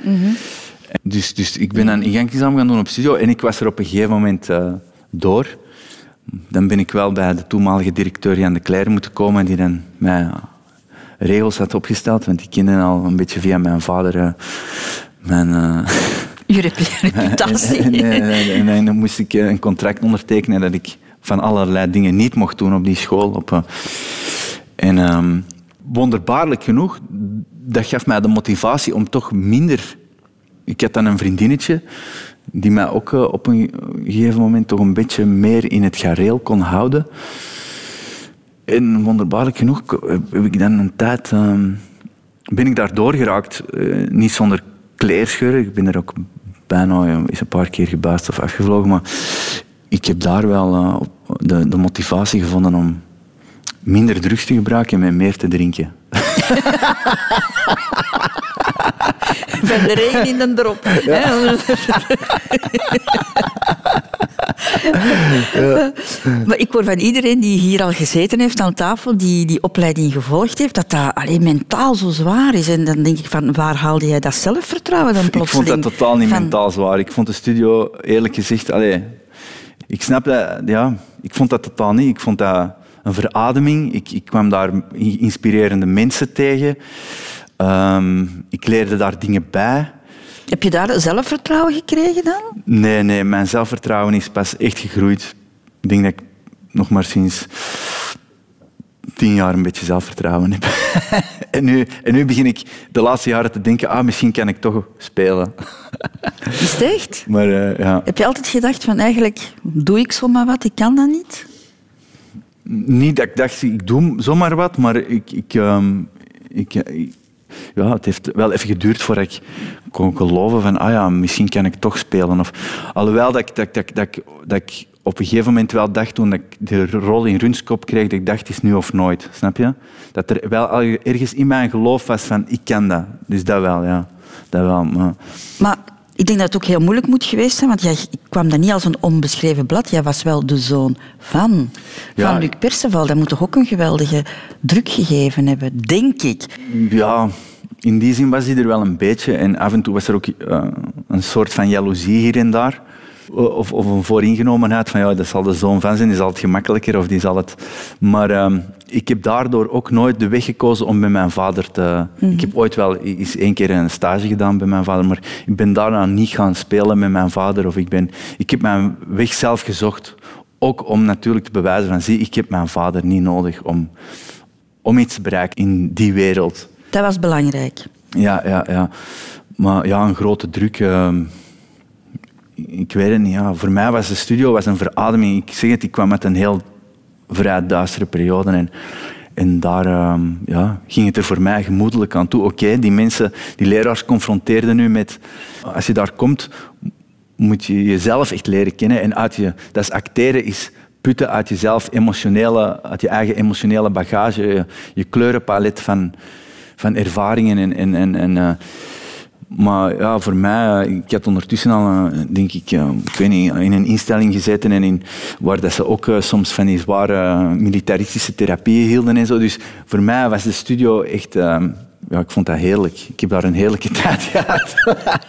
Dus, dus ik ben dan ingangsexamen gaan doen op studio en ik was er op een gegeven moment eh, door. Dan ben ik wel bij de toenmalige directeur Jan de Cler moeten komen, die dan mij eh, regels had opgesteld, want die kende al een beetje via mijn vader eh, mijn... eh, [laughs] Je rep- reputatie. en, en- en dan moest ik een contract ondertekenen dat ik van allerlei dingen niet mocht doen op die school. Op, en ehm, wonderbaarlijk genoeg, dat gaf mij de motivatie om toch minder... Ik had dan een vriendinnetje die mij ook eh, op een gegeven moment toch een beetje meer in het gareel kon houden. En wonderbaarlijk genoeg heb ik dan een tijd... ehm, ben ik daar doorgeraakt. eh, niet zonder kleerscheuren. Ik ben er ook bijna eens een paar keer gebuist of afgevlogen. Maar ik heb daar wel eh, de, de motivatie gevonden om minder drugs te gebruiken en meer te drinken. [laughs] Van de regen in de drop. Maar ik hoor van iedereen die hier al gezeten heeft aan tafel, die die opleiding gevolgd heeft, dat dat alleen mentaal zo zwaar is. En dan denk ik van, waar haalde jij dat zelfvertrouwen dan Ik plotseling? vond dat totaal niet Van- mentaal zwaar. Ik vond de studio, eerlijk gezegd, allee, ik snap dat, ja, ik vond dat totaal niet. Ik vond dat een verademing. Ik, ik kwam daar inspirerende mensen tegen. Ehm, ik leerde daar dingen bij. Heb je daar zelfvertrouwen gekregen dan? Nee, nee, mijn zelfvertrouwen is pas echt gegroeid. Ik denk dat ik nog maar sinds tien jaar een beetje zelfvertrouwen heb. [laughs] en, nu, en nu begin ik de laatste jaren te denken, ah, misschien kan ik toch spelen. Is het echt? [laughs] maar eh, ja, Heb je altijd gedacht van eigenlijk doe ik zomaar wat, ik kan dat niet? Niet dat ik dacht, ik doe zomaar wat, maar ik, ik, ehm, ik, ik- ja, het heeft wel even geduurd voordat ik kon geloven van, ah ja, misschien kan ik toch spelen. Of, alhoewel dat ik, dat, dat, dat, ik, dat ik op een gegeven moment wel dacht, toen ik de rol in Runskop kreeg, dat ik dacht, het is nu of nooit. Snap je? Dat er wel ergens in mijn geloof was van, ik kan dat. Dus dat wel, ja. Dat wel. Maar ik denk dat het ook heel moeilijk moet geweest zijn, want jij kwam dan niet als een onbeschreven blad. Jij was wel de zoon van, Ja. van Luc Perceval. Dat moet toch ook een geweldige druk gegeven hebben, denk ik. Ja, in die zin was hij er wel een beetje. En af en toe was er ook eh, een soort van jaloezie hier en daar. Of, of een vooringenomenheid van ja, dat zal de zoon van zijn, die zal het gemakkelijker of die zal het. Maar ehm, ik heb daardoor ook nooit de weg gekozen om bij mijn vader te. Ik heb ooit wel eens één keer een stage gedaan bij mijn vader, maar ik ben daarna niet gaan spelen met mijn vader. Of ik, ben, ik heb mijn weg zelf gezocht. Ook om natuurlijk te bewijzen van zie, ik heb mijn vader niet nodig om, om iets te bereiken in die wereld. Dat was belangrijk. Ja, ja, ja. Maar ja, een grote druk. ehm, ik weet het niet. Ja. Voor mij was de studio was een verademing. Ik zeg het, ik kwam met een heel vrij duistere periode. En, en daar ehm, ja, ging het er voor mij gemoedelijk aan toe. Oké, die mensen, die leraars confronteerden nu met... Als je daar komt, moet je jezelf echt leren kennen. En uit je, dat is acteren is putten uit jezelf, emotionele, uit je eigen emotionele bagage, je, kleurenpalet van, van ervaringen. En, en, en, en, eh, maar ja, voor mij, ik had ondertussen al, eh, denk ik, eh, ik weet niet, in een instelling gezeten en in, waar dat ze ook eh, soms van die zware militaristische therapieën hielden en zo. Dus voor mij was de studio echt, eh, ja, ik vond dat heerlijk. Ik heb daar een heerlijke [laughs] tijd gehad.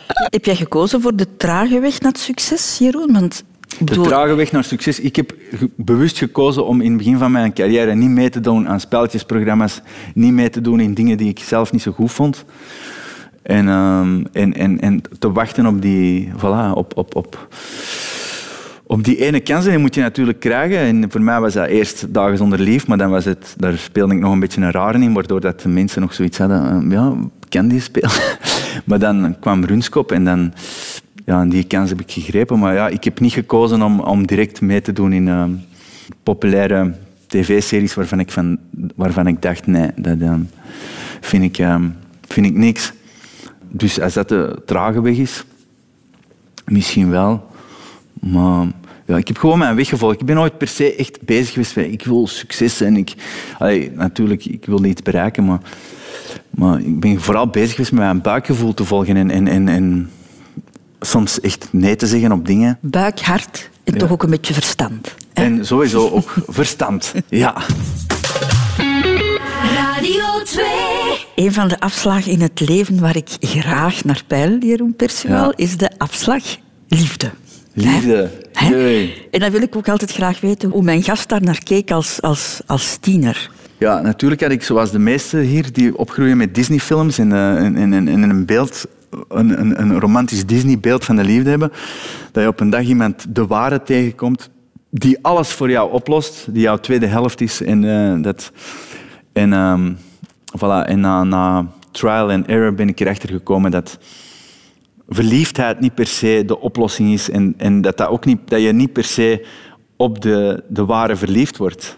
Heb jij gekozen voor de trage weg naar het succes, Jeroen? Want, De trage weg naar succes. Ik heb bewust gekozen om in het begin van mijn carrière niet mee te doen aan spelletjesprogramma's, niet mee te doen in dingen die ik zelf niet zo goed vond. En, ehm, en, en, en te wachten op die, voilà, op, op, op, op die ene kans. Die moet je natuurlijk krijgen. En voor mij was dat eerst Dagen zonder lief, maar dan was het, daar speelde ik nog een beetje een rare in, waardoor dat de mensen nog zoiets hadden, ehm, ja, kan die spelen? [laughs] maar dan kwam Runskop en dan, ja, die kans heb ik gegrepen. Maar ja, ik heb niet gekozen om, om direct mee te doen in ehm, populaire tv-series waarvan ik, van, waarvan ik dacht, nee, dat ehm, vind, ik, ehm, vind ik niks. Dus als dat de trage weg is, misschien wel. Maar ja, ik heb gewoon mijn weg gevolgd. Ik ben nooit per se echt bezig geweest met ik wil succes en ik... Allee, natuurlijk, ik wil iets bereiken, maar, maar ik ben vooral bezig geweest met mijn buikgevoel te volgen en, en, en, en soms echt nee te zeggen op dingen. buik, hart en toch ook een beetje verstand. En sowieso ook verstand. Ja. Radio 2. Een van de afslagen in het leven waar ik graag naar peil, Jeroen Ja. is de afslag liefde. Liefde. Hè? En dan wil ik ook altijd graag weten hoe mijn gast daar naar keek als, als, als tiener. Ja, natuurlijk had ik zoals de meesten hier die opgroeien met Disney-films en, eh, en, en, en een beeld, een, een, een romantisch Disney-beeld van de liefde hebben, dat je op een dag iemand de ware tegenkomt die alles voor jou oplost, die jouw tweede helft is en eh, dat en ehm, voilà en na, na trial and error ben ik erachter gekomen dat verliefdheid niet per se de oplossing is en, en dat, dat, ook niet, dat je niet per se op de, de ware verliefd wordt.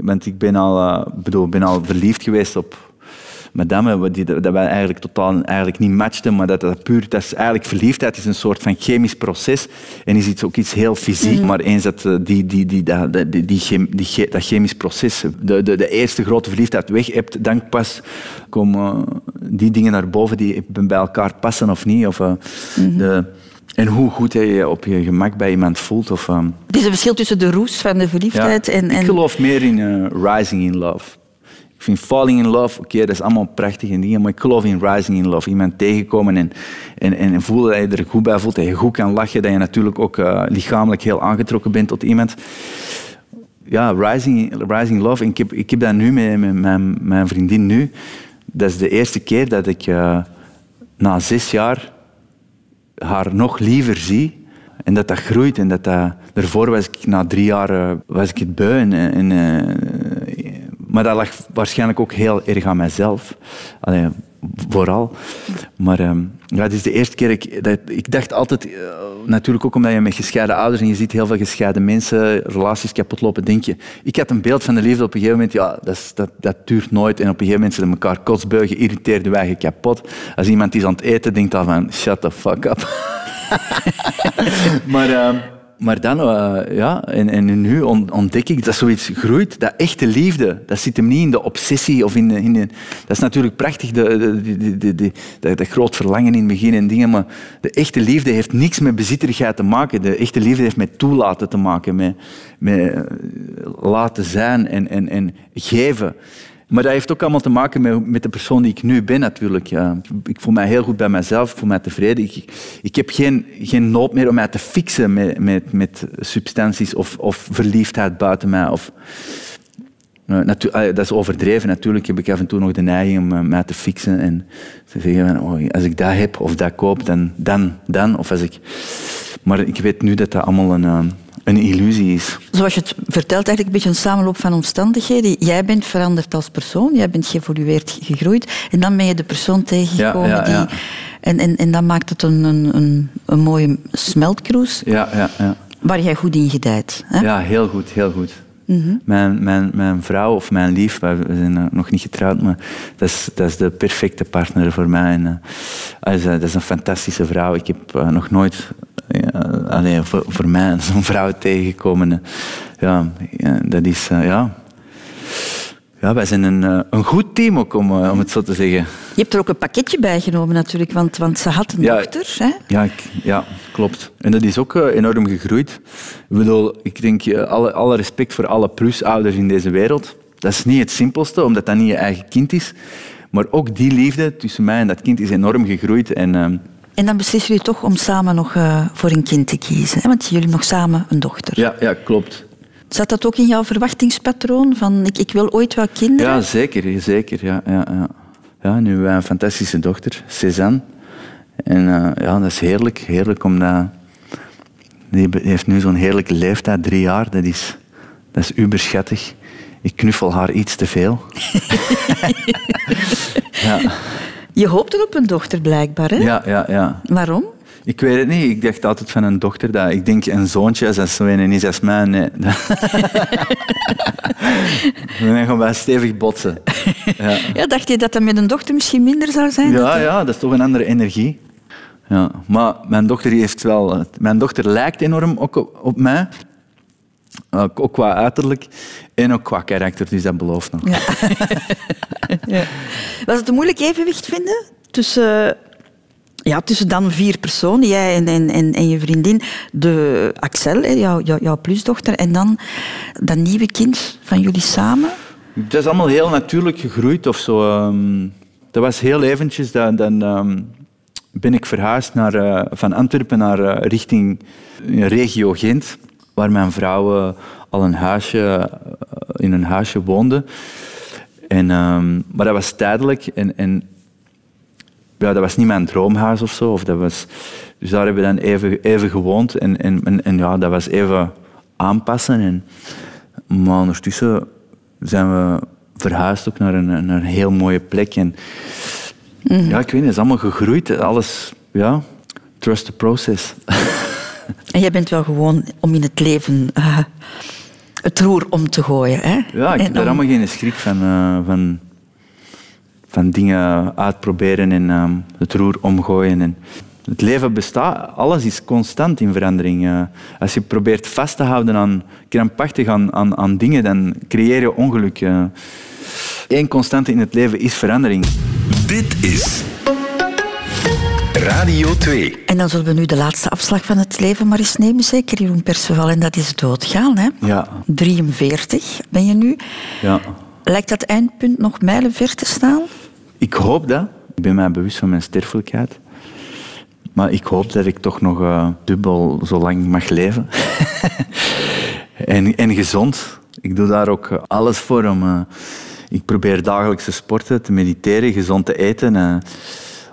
Want ik ben al, eh, bedoel, ben al verliefd geweest op madame, die, dat wij eigenlijk totaal eigenlijk niet matchten, maar dat dat puur, dat is eigenlijk verliefdheid is een soort van chemisch proces en is iets, ook iets heel fysiek. Maar eens dat eh, die, die, die, dat, die, die, chem- dat chemisch proces, de, de, de eerste grote verliefdheid weg hebt, dan pas komen die dingen naar boven die bij elkaar passen of niet. Of, eh, de, en hoe goed je je op je gemak bij iemand voelt. Of, eh, Het is een verschil tussen de roes van de verliefdheid en... ik en... geloof meer in eh, rising in love. Ik vind falling in love, oké, dat is allemaal prachtige dingen, maar ik geloof in rising in love. Iemand tegenkomen en, en, en voelen dat je er goed bij voelt, dat je goed kan lachen, dat je natuurlijk ook eh, lichamelijk heel aangetrokken bent tot iemand. Ja, rising, rising love. En ik, heb, ik heb dat nu met, met mijn, mijn vriendin nu. Dat is de eerste keer dat ik eh, na zes jaar haar nog liever zie. En dat dat groeit. En dat dat... Daarvoor was ik na drie jaar eh, was ik het beu. En, maar dat lag waarschijnlijk ook heel erg aan mijzelf. Allee, vooral. Maar ehm, ja, het is de eerste keer... Ik, dat, ik dacht altijd... eh, natuurlijk ook omdat je met gescheiden ouders... en je ziet heel veel gescheiden mensen relaties kapot lopen, denk je... Ik had een beeld van de liefde op een gegeven moment... Ja, dat, dat, dat duurt nooit. En op een gegeven moment zijn elkaar kotsbeu, geïrriteerd, wij je kapot. Als iemand is aan het eten, denkt dan van... Shut the fuck up. [laughs] maar, ehm, maar dan, eh, ja, en, nu on- ontdek ik dat zoiets groeit. Dat echte liefde, dat zit hem niet in de obsessie of in. In de dat is natuurlijk prachtig, de, de, de, dat groot verlangen in het begin en dingen, maar de echte liefde heeft niks met bezitterigheid te maken. De echte liefde heeft met toelaten te maken, met, met eh, laten zijn en, en, en geven. Maar dat heeft ook allemaal te maken met, met de persoon die ik nu ben, natuurlijk. Ik voel mij heel goed bij mezelf, ik voel mij tevreden. Ik, ik heb geen, geen nood meer om mij te fixen met, met, met substanties of, of verliefdheid buiten mij. Of, eh, ah, dat is overdreven. Natuurlijk heb ik af en toe nog de neiging om eh, mij te fixen en te zeggen, oh, als ik dat heb of dat koop, dan, dan, dan. Of als ik... Maar ik weet nu dat dat allemaal een, eh, een illusie is. Zoals je het vertelt, eigenlijk een beetje een samenloop van omstandigheden. Jij bent veranderd als persoon, jij bent geëvolueerd, gegroeid. En dan ben je de persoon tegengekomen. Ja, ja, ja. Die, en, en, en dan maakt het een, een, een, een mooie smeltkroes Ja, ja, ja. waar jij goed in gedijt. Hè? Ja, heel goed, heel goed. Mijn, mijn, vrouw of mijn lief, we zijn nog niet getrouwd, maar dat is, dat de perfecte partner voor mij. En, eh, dat, is, eh, dat is een fantastische vrouw. Ik heb eh, nog nooit alleen voor, voor mij [laughs] zo'n vrouw tegengekomen. Ja, dat is, ja. Ja, wij zijn een, eh, een goed team ook, om, eh, om het zo te zeggen. Je hebt er ook een pakketje bij genomen natuurlijk, want, want ze had een Ja. dochter. Hè? Ja, ik, ja, klopt. En dat is ook eh, enorm gegroeid. Ik bedoel, ik denk, alle, alle respect voor alle plusouders in deze wereld. Dat is niet het simpelste, omdat dat niet je eigen kind is. Maar ook die liefde tussen mij en dat kind is enorm gegroeid. En, ehm, En dan beslissen jullie toch om samen nog voor een kind te kiezen. Hè? Want jullie hebben nog samen een dochter. ja, ja, klopt. Zat dat ook in jouw verwachtingspatroon? Van ik, ik wil ooit wel kinderen? Ja, zeker. zeker ja, ja, ja. ja, nu hebben wij een fantastische dochter, Cézanne. En eh, ja, dat is heerlijk. Heerlijk omdat... Die heeft nu zo'n heerlijke leeftijd, drie jaar. Dat is, dat is uberschattig. Ik knuffel haar iets te veel. [laughs] ja, Je hoopt er op een dochter blijkbaar, hè? ja, ja, ja. Waarom? Ik weet het niet. Ik dacht altijd van een dochter. Dat, ik denk een zoontje, als dat zo een is als mij. Nee. [laughs] Dan gaan wij stevig botsen. Ja. Ja, dacht je dat dat met een dochter misschien minder zou zijn? Ja, Dat- ja, dat is toch een andere energie. Ja, maar mijn dochter heeft wel... Mijn dochter lijkt enorm ook op, op mij. Ook, ook qua uiterlijk en ook qua karakter, dus dat belooft nog. Ja. [laughs] Ja. Was het een moeilijk evenwicht vinden tussen, ja, tussen dan vier personen, jij en, en, en, en je vriendin, de Axel, jouw, jouw, plusdochter, en dan dat nieuwe kind van jullie samen? Het is allemaal heel natuurlijk gegroeid of zo. ehm. dat was heel eventjes. Dan, dan ehm, ben ik verhuisd naar, eh, van Antwerpen naar eh, richting eh, regio Gent, waar mijn vrouw al een huisje, in een huisje woonde. En, ehm, maar dat was tijdelijk en, en ja, dat was niet mijn droomhuis of zo. Of dat was, dus daar hebben we dan even, even gewoond en, en, en, en ja, dat was even aanpassen. En, maar ondertussen zijn we verhuisd ook naar een, naar een heel mooie plek. En, Ja, ik weet niet, het is allemaal gegroeid. Alles, ja, trust the process. [laughs] En jij bent wel gewoon om in het leven eh, het roer om te gooien. Hè? Ja, ik heb daar om- allemaal geen schrik van, eh, van, van dingen uitproberen en ehm, het roer omgooien. En het leven bestaat, alles is constant in verandering. Eh, als je probeert vast te houden aan, krampachtig aan, aan, aan dingen, dan creëer je ongeluk. eh. Eén constante in het leven is verandering. Dit is Radio 2. En dan zullen we nu de laatste afslag van het leven maar eens nemen, zeker Jeroen Perceval. En dat is doodgaan. Hè? Ja, 43 ben je nu. ja. Lijkt dat eindpunt nog mijlenver te staan? Ik hoop dat. Ik ben mij bewust van mijn sterfelijkheid. Maar ik hoop dat ik toch nog eh, dubbel zo lang mag leven. [laughs] en, en gezond. Ik doe daar ook eh, alles voor. Om, eh, ik probeer dagelijks te sporten, te mediteren, gezond te eten.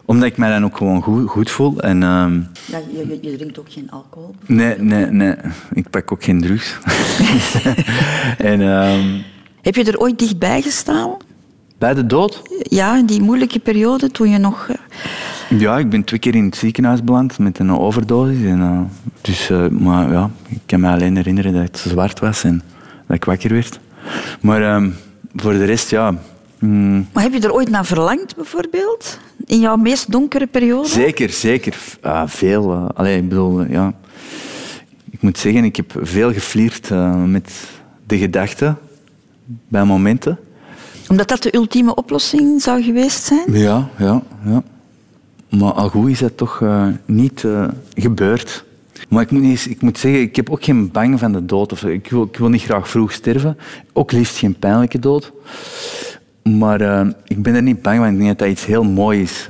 omdat ik mij dan ook gewoon goed, goed voel. En, ehm, Ja, je, je drinkt ook geen alcohol. nee, nee, nee. Ik pak ook geen drugs. [laughs] en ehm, Heb je er ooit dichtbij gestaan? Bij de dood? Ja, in die moeilijke periode toen je nog... eh, Ja, ik ben twee keer in het ziekenhuis beland met een overdosis. En, eh, dus, eh, maar ja, ik kan me alleen herinneren dat het zwart was en dat ik wakker werd. Maar ehm, voor de rest, ja... mm, Maar heb je er ooit naar verlangd, bijvoorbeeld? In jouw meest donkere periode? zeker, zeker. Ah, veel. allee, ik bedoel, ja... Ik moet zeggen, ik heb veel geflirt met de gedachten bij momenten. Omdat dat de ultieme oplossing zou geweest zijn? Ja, ja, ja. Maar al goed is dat toch eh, niet eh, gebeurd. Maar ik moet, niet, ik moet zeggen, ik heb ook geen bang van de dood. Of, ik, wil, ik wil niet graag vroeg sterven. Ook liefst geen pijnlijke dood. Maar eh, ik ben er niet bang van. Ik denk dat dat iets heel moois is,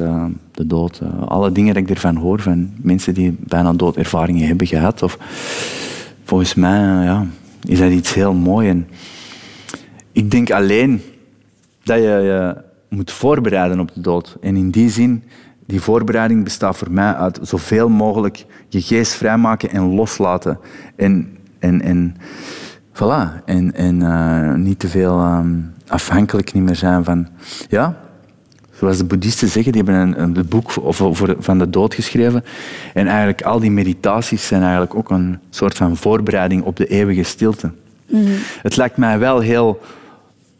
de dood. Alle dingen dat ik ervan hoor, van mensen die bijna doodervaringen hebben gehad. Of, volgens mij ja, is dat iets heel moois. En ik denk alleen dat je je moet voorbereiden op de dood. En in die zin, die voorbereiding bestaat voor mij uit zoveel mogelijk je geest vrijmaken en loslaten. En, en, en voilà. En, en eh, niet te veel ehm, afhankelijk niet meer zijn van... Ja, zoals de boeddhisten zeggen, die hebben een, een boek over, over- van de dood geschreven. En eigenlijk al die meditaties zijn eigenlijk ook een soort van voorbereiding op de eeuwige stilte. Het lijkt mij wel heel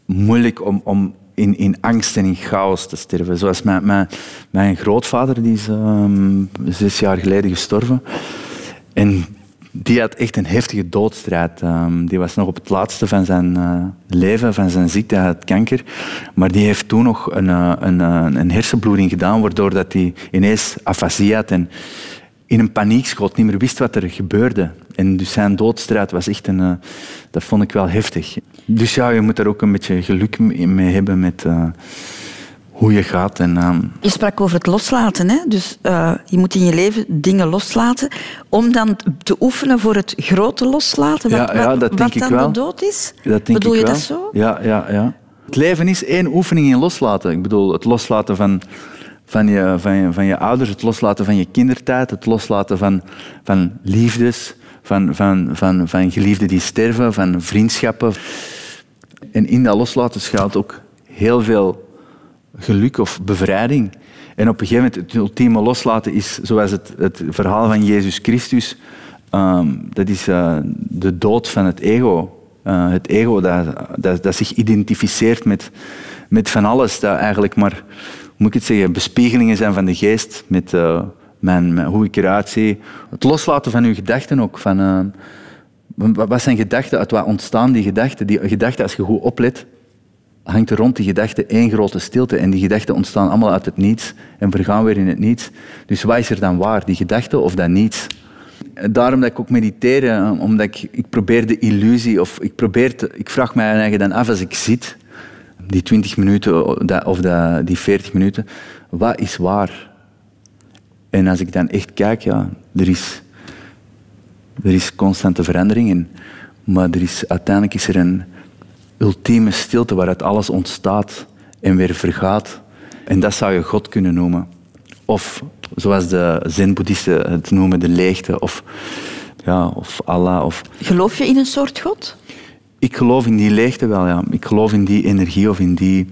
moeilijk om, om in, in angst en in chaos te sterven. Zoals mijn, mijn, grootvader, die is ehm, zes jaar geleden gestorven. En die had echt een heftige doodstrijd. Ehm, die was nog op het laatste van zijn eh, leven, van zijn ziekte, hij kanker. Maar die heeft toen nog een, eh, een, eh, een hersenbloeding gedaan, waardoor hij ineens afasie had en in een paniekschot niet meer wist wat er gebeurde. En dus zijn doodstrijd was echt een... eh, dat vond ik wel heftig. Dus ja, je moet daar ook een beetje geluk mee hebben met eh, hoe je gaat. En, ehm, Je sprak over het loslaten. Hè? Dus eh, je moet in je leven dingen loslaten om dan te oefenen voor het grote loslaten. Wat, Ja, ja, wat- dat wat denk ik dan wel. de dood is. Dat denk Bedoel ik je wel. dat zo? Ja, ja, ja. Het leven is één oefening in loslaten. Ik bedoel, het loslaten van, van, je, van, je, van je ouders, het loslaten van je kindertijd, het loslaten van, van liefdes, van, van, van, van geliefden die sterven, van vriendschappen. En in dat loslaten schuilt ook heel veel geluk of bevrijding. En op een gegeven moment, het ultieme loslaten is zoals het, het verhaal van Jezus Christus. ehm, dat is eh, de dood van het ego. Eh, het ego dat, dat, dat zich identificeert met, met van alles. Dat eigenlijk maar, moet ik het zeggen, bespiegelingen zijn van de geest. Met eh, hoe ik eruit zie. Het loslaten van uw gedachten ook. Van, eh, wat zijn gedachten? Uit wat ontstaan die gedachten? Die gedachten, als je goed oplet, hangt er rond die gedachte één grote stilte. En die gedachten ontstaan allemaal uit het niets en vergaan weer in het niets. Dus wat is er dan waar? Die gedachte of dat niets? Daarom dat ik ook mediteer, eh, omdat ik, ik probeer de illusie, of ik, probeer te, ik vraag mij eigen dan af als ik zit, die 20 minuten of die 40 minuten, wat is waar? En als ik dan echt kijk, ja, er is, er is constante verandering in. Maar er is, uiteindelijk is er een ultieme stilte waaruit alles ontstaat en weer vergaat. En dat zou je God kunnen noemen. Of zoals de zen-boeddhisten het noemen, de leegte. Of, ja, of Allah. Of... Geloof je in een soort God? Ik geloof in die leegte wel, ja. Ik geloof in die energie of in die...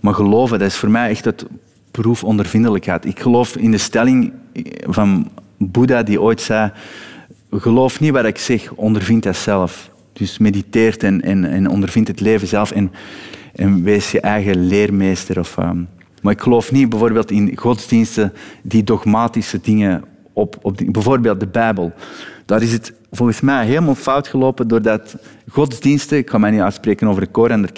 Maar geloven, dat is voor mij echt het proef ondervindelijkheid. Ik geloof in de stelling van Boeddha die ooit zei... Geloof niet wat ik zeg, ondervind dat zelf. Dus mediteert en, en, en ondervind het leven zelf en, en wees je eigen leermeester. Of, ehm, Maar ik geloof niet bijvoorbeeld in godsdiensten die dogmatische dingen op, op bijvoorbeeld de Bijbel. Daar is het volgens mij helemaal fout gelopen doordat godsdiensten, ik ga mij niet uitspreken over de Koran,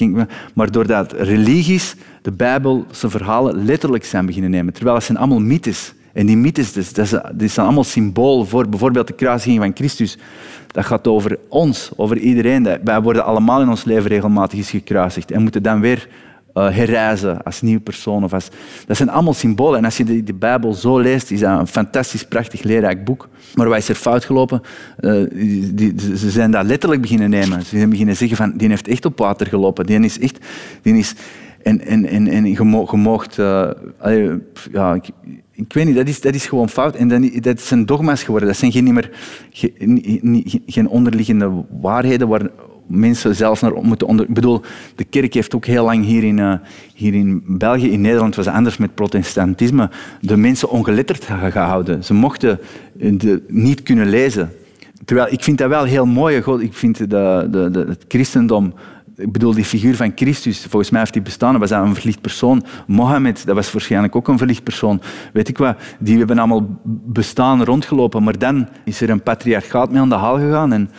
maar doordat religies de Bijbel zijn verhalen letterlijk zijn beginnen nemen. Terwijl het zijn allemaal mythes. En die mythes, dus, dat zijn allemaal symbool voor bijvoorbeeld de kruisiging van Christus. Dat gaat over ons, over iedereen. Wij worden allemaal in ons leven regelmatig eens gekruisigd en moeten dan weer eh, herreizen als nieuw persoon. Of als, dat zijn allemaal symbolen. En als je de, Bijbel zo leest, is dat een fantastisch, prachtig, leerrijk boek. Maar wat is er fout gelopen? Eh, die- ze zijn dat letterlijk beginnen nemen. Ze zijn beginnen zeggen van, die heeft echt op water gelopen. Die is echt... Die is, en en, en, en je eh, ja, ik, weet niet, dat is, dat is gewoon fout. En dan, dat zijn dogma's geworden. Dat zijn geen, niet meer, geen onderliggende waarheden waar mensen zelfs naar moeten onder... Ik bedoel, de kerk heeft ook heel lang hier in, eh, hier in België, in Nederland was het anders met protestantisme, de mensen ongeletterd ge- gehouden. Ze mochten eh, niet kunnen lezen. Terwijl ik vind dat wel heel mooi. God, ik vind de, de, de, het christendom... Ik bedoel, die figuur van Christus, volgens mij heeft die bestaan. Dat was dat een verlicht persoon. Mohammed, dat was waarschijnlijk ook een verlicht persoon. Weet ik wat, die hebben allemaal bestaan, rondgelopen. Maar dan is er een patriarchaat mee aan de haal gegaan. En,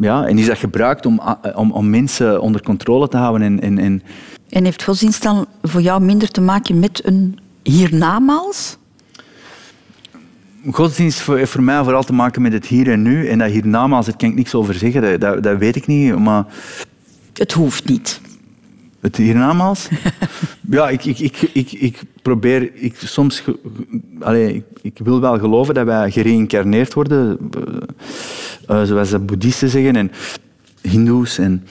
ja, en is dat gebruikt om, om, om mensen onder controle te houden. En, en, en En heeft godsdienst dan voor jou minder te maken met een hiernamaals? Godsdienst voor- heeft voor mij vooral te maken met het hier en nu. En dat hiernamaals, daar kan ik niks over zeggen. Dat, dat, dat weet ik niet. Maar Het hoeft niet. Het hiernamaals? [laughs] ja, ik, ik, ik, ik, ik probeer... Ik, soms... allee, ik, ik wil wel geloven dat wij gereïncarneerd worden. eh, eh, zoals de boeddhisten zeggen. En hindoes. En,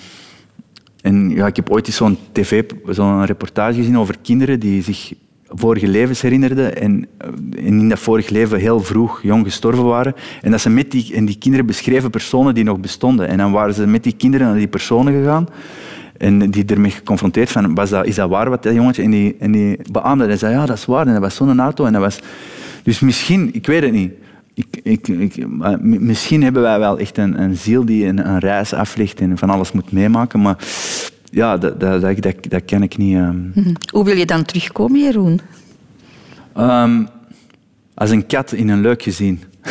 en ja, ik heb ooit eens zo'n tv, zo'n reportage gezien over kinderen die zich vorige levens herinnerden en, eh, in dat vorige leven heel vroeg jong gestorven waren. En dat ze met die, en die kinderen beschreven personen die nog bestonden. En dan waren ze met die kinderen naar die personen gegaan en die ermee geconfronteerd van, was dat, is dat waar wat dat jongetje? En die, en die beaamde, en zei, ja, dat is waar. En dat was zo'n auto. En dat was... Dus misschien, ik weet het niet. Ik, ik, misschien hebben wij wel echt een, een ziel die een, een reis aflegt en van alles moet meemaken. Maar ja, dat, dat, dat, kan ik niet... ehm. Mhm. Hoe wil je dan terugkomen, Jeroen? Ehm, als een kat in een leuk gezien. [laughs]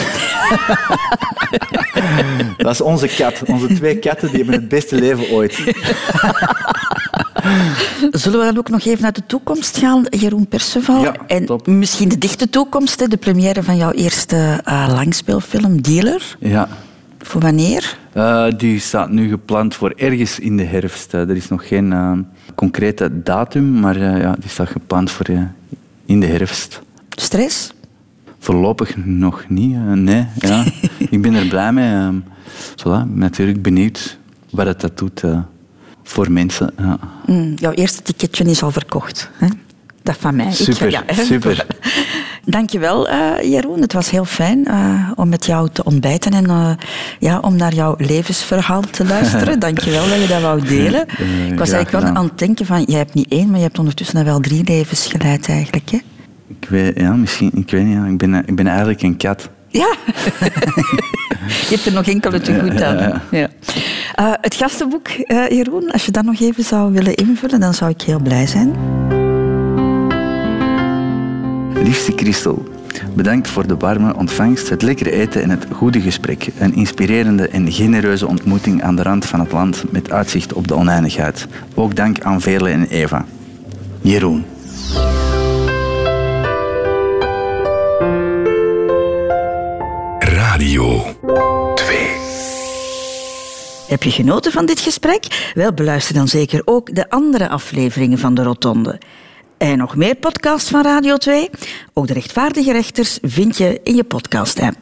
dat is onze kat. Onze twee katten die hebben het beste leven ooit. [laughs] Zullen we dan ook nog even naar de toekomst gaan, Jeroen Perceval? Ja, en top. misschien de dichte toekomst, de première van jouw eerste eh, langspeelfilm, Dealer. Ja. Voor wanneer? Eh, die staat nu gepland voor ergens in de herfst. Eh, er is nog geen eh, concrete datum, maar ja, die staat gepland voor in de herfst. Stress? Voorlopig nog niet, nee. Ja. [laughs] ik ben er blij mee. voilà, ik ben natuurlijk benieuwd wat het dat doet voor mensen. Ja. Mm, jouw eerste ticketje is al verkocht. Hè? Dat van mij. Ik- Super, ja, hè. super. Dankjewel, eh Jeroen. Het was heel fijn eh, om met jou te ontbijten en eh, ja, om naar jouw levensverhaal te luisteren. [laughs] Dankjewel dat je dat wou delen. Ik was eigenlijk wel aan het denken van, je hebt niet één, maar je hebt ondertussen wel drie levens geleid eigenlijk. Hè? Ik weet, ja, misschien, ik weet niet, ja, ik, ben, ik ben eigenlijk een kat. Ja. [laughs] je hebt er nog enkele te goed aan. [laughs] Ja. Het gastenboek, Jeroen, als je dat nog even zou willen invullen, dan zou ik heel blij zijn. Liefste Christel, bedankt voor de warme ontvangst, het lekkere eten en het goede gesprek. Een inspirerende en genereuze ontmoeting aan de rand van het land met uitzicht op de oneindigheid. Ook dank aan Veerle en Eva. Jeroen. Radio 2. Heb je genoten van dit gesprek? Wel, beluister dan zeker ook de andere afleveringen van de Rotonde. En nog meer podcasts van Radio 2? Ook de rechtvaardige rechters vind je in je podcast-app.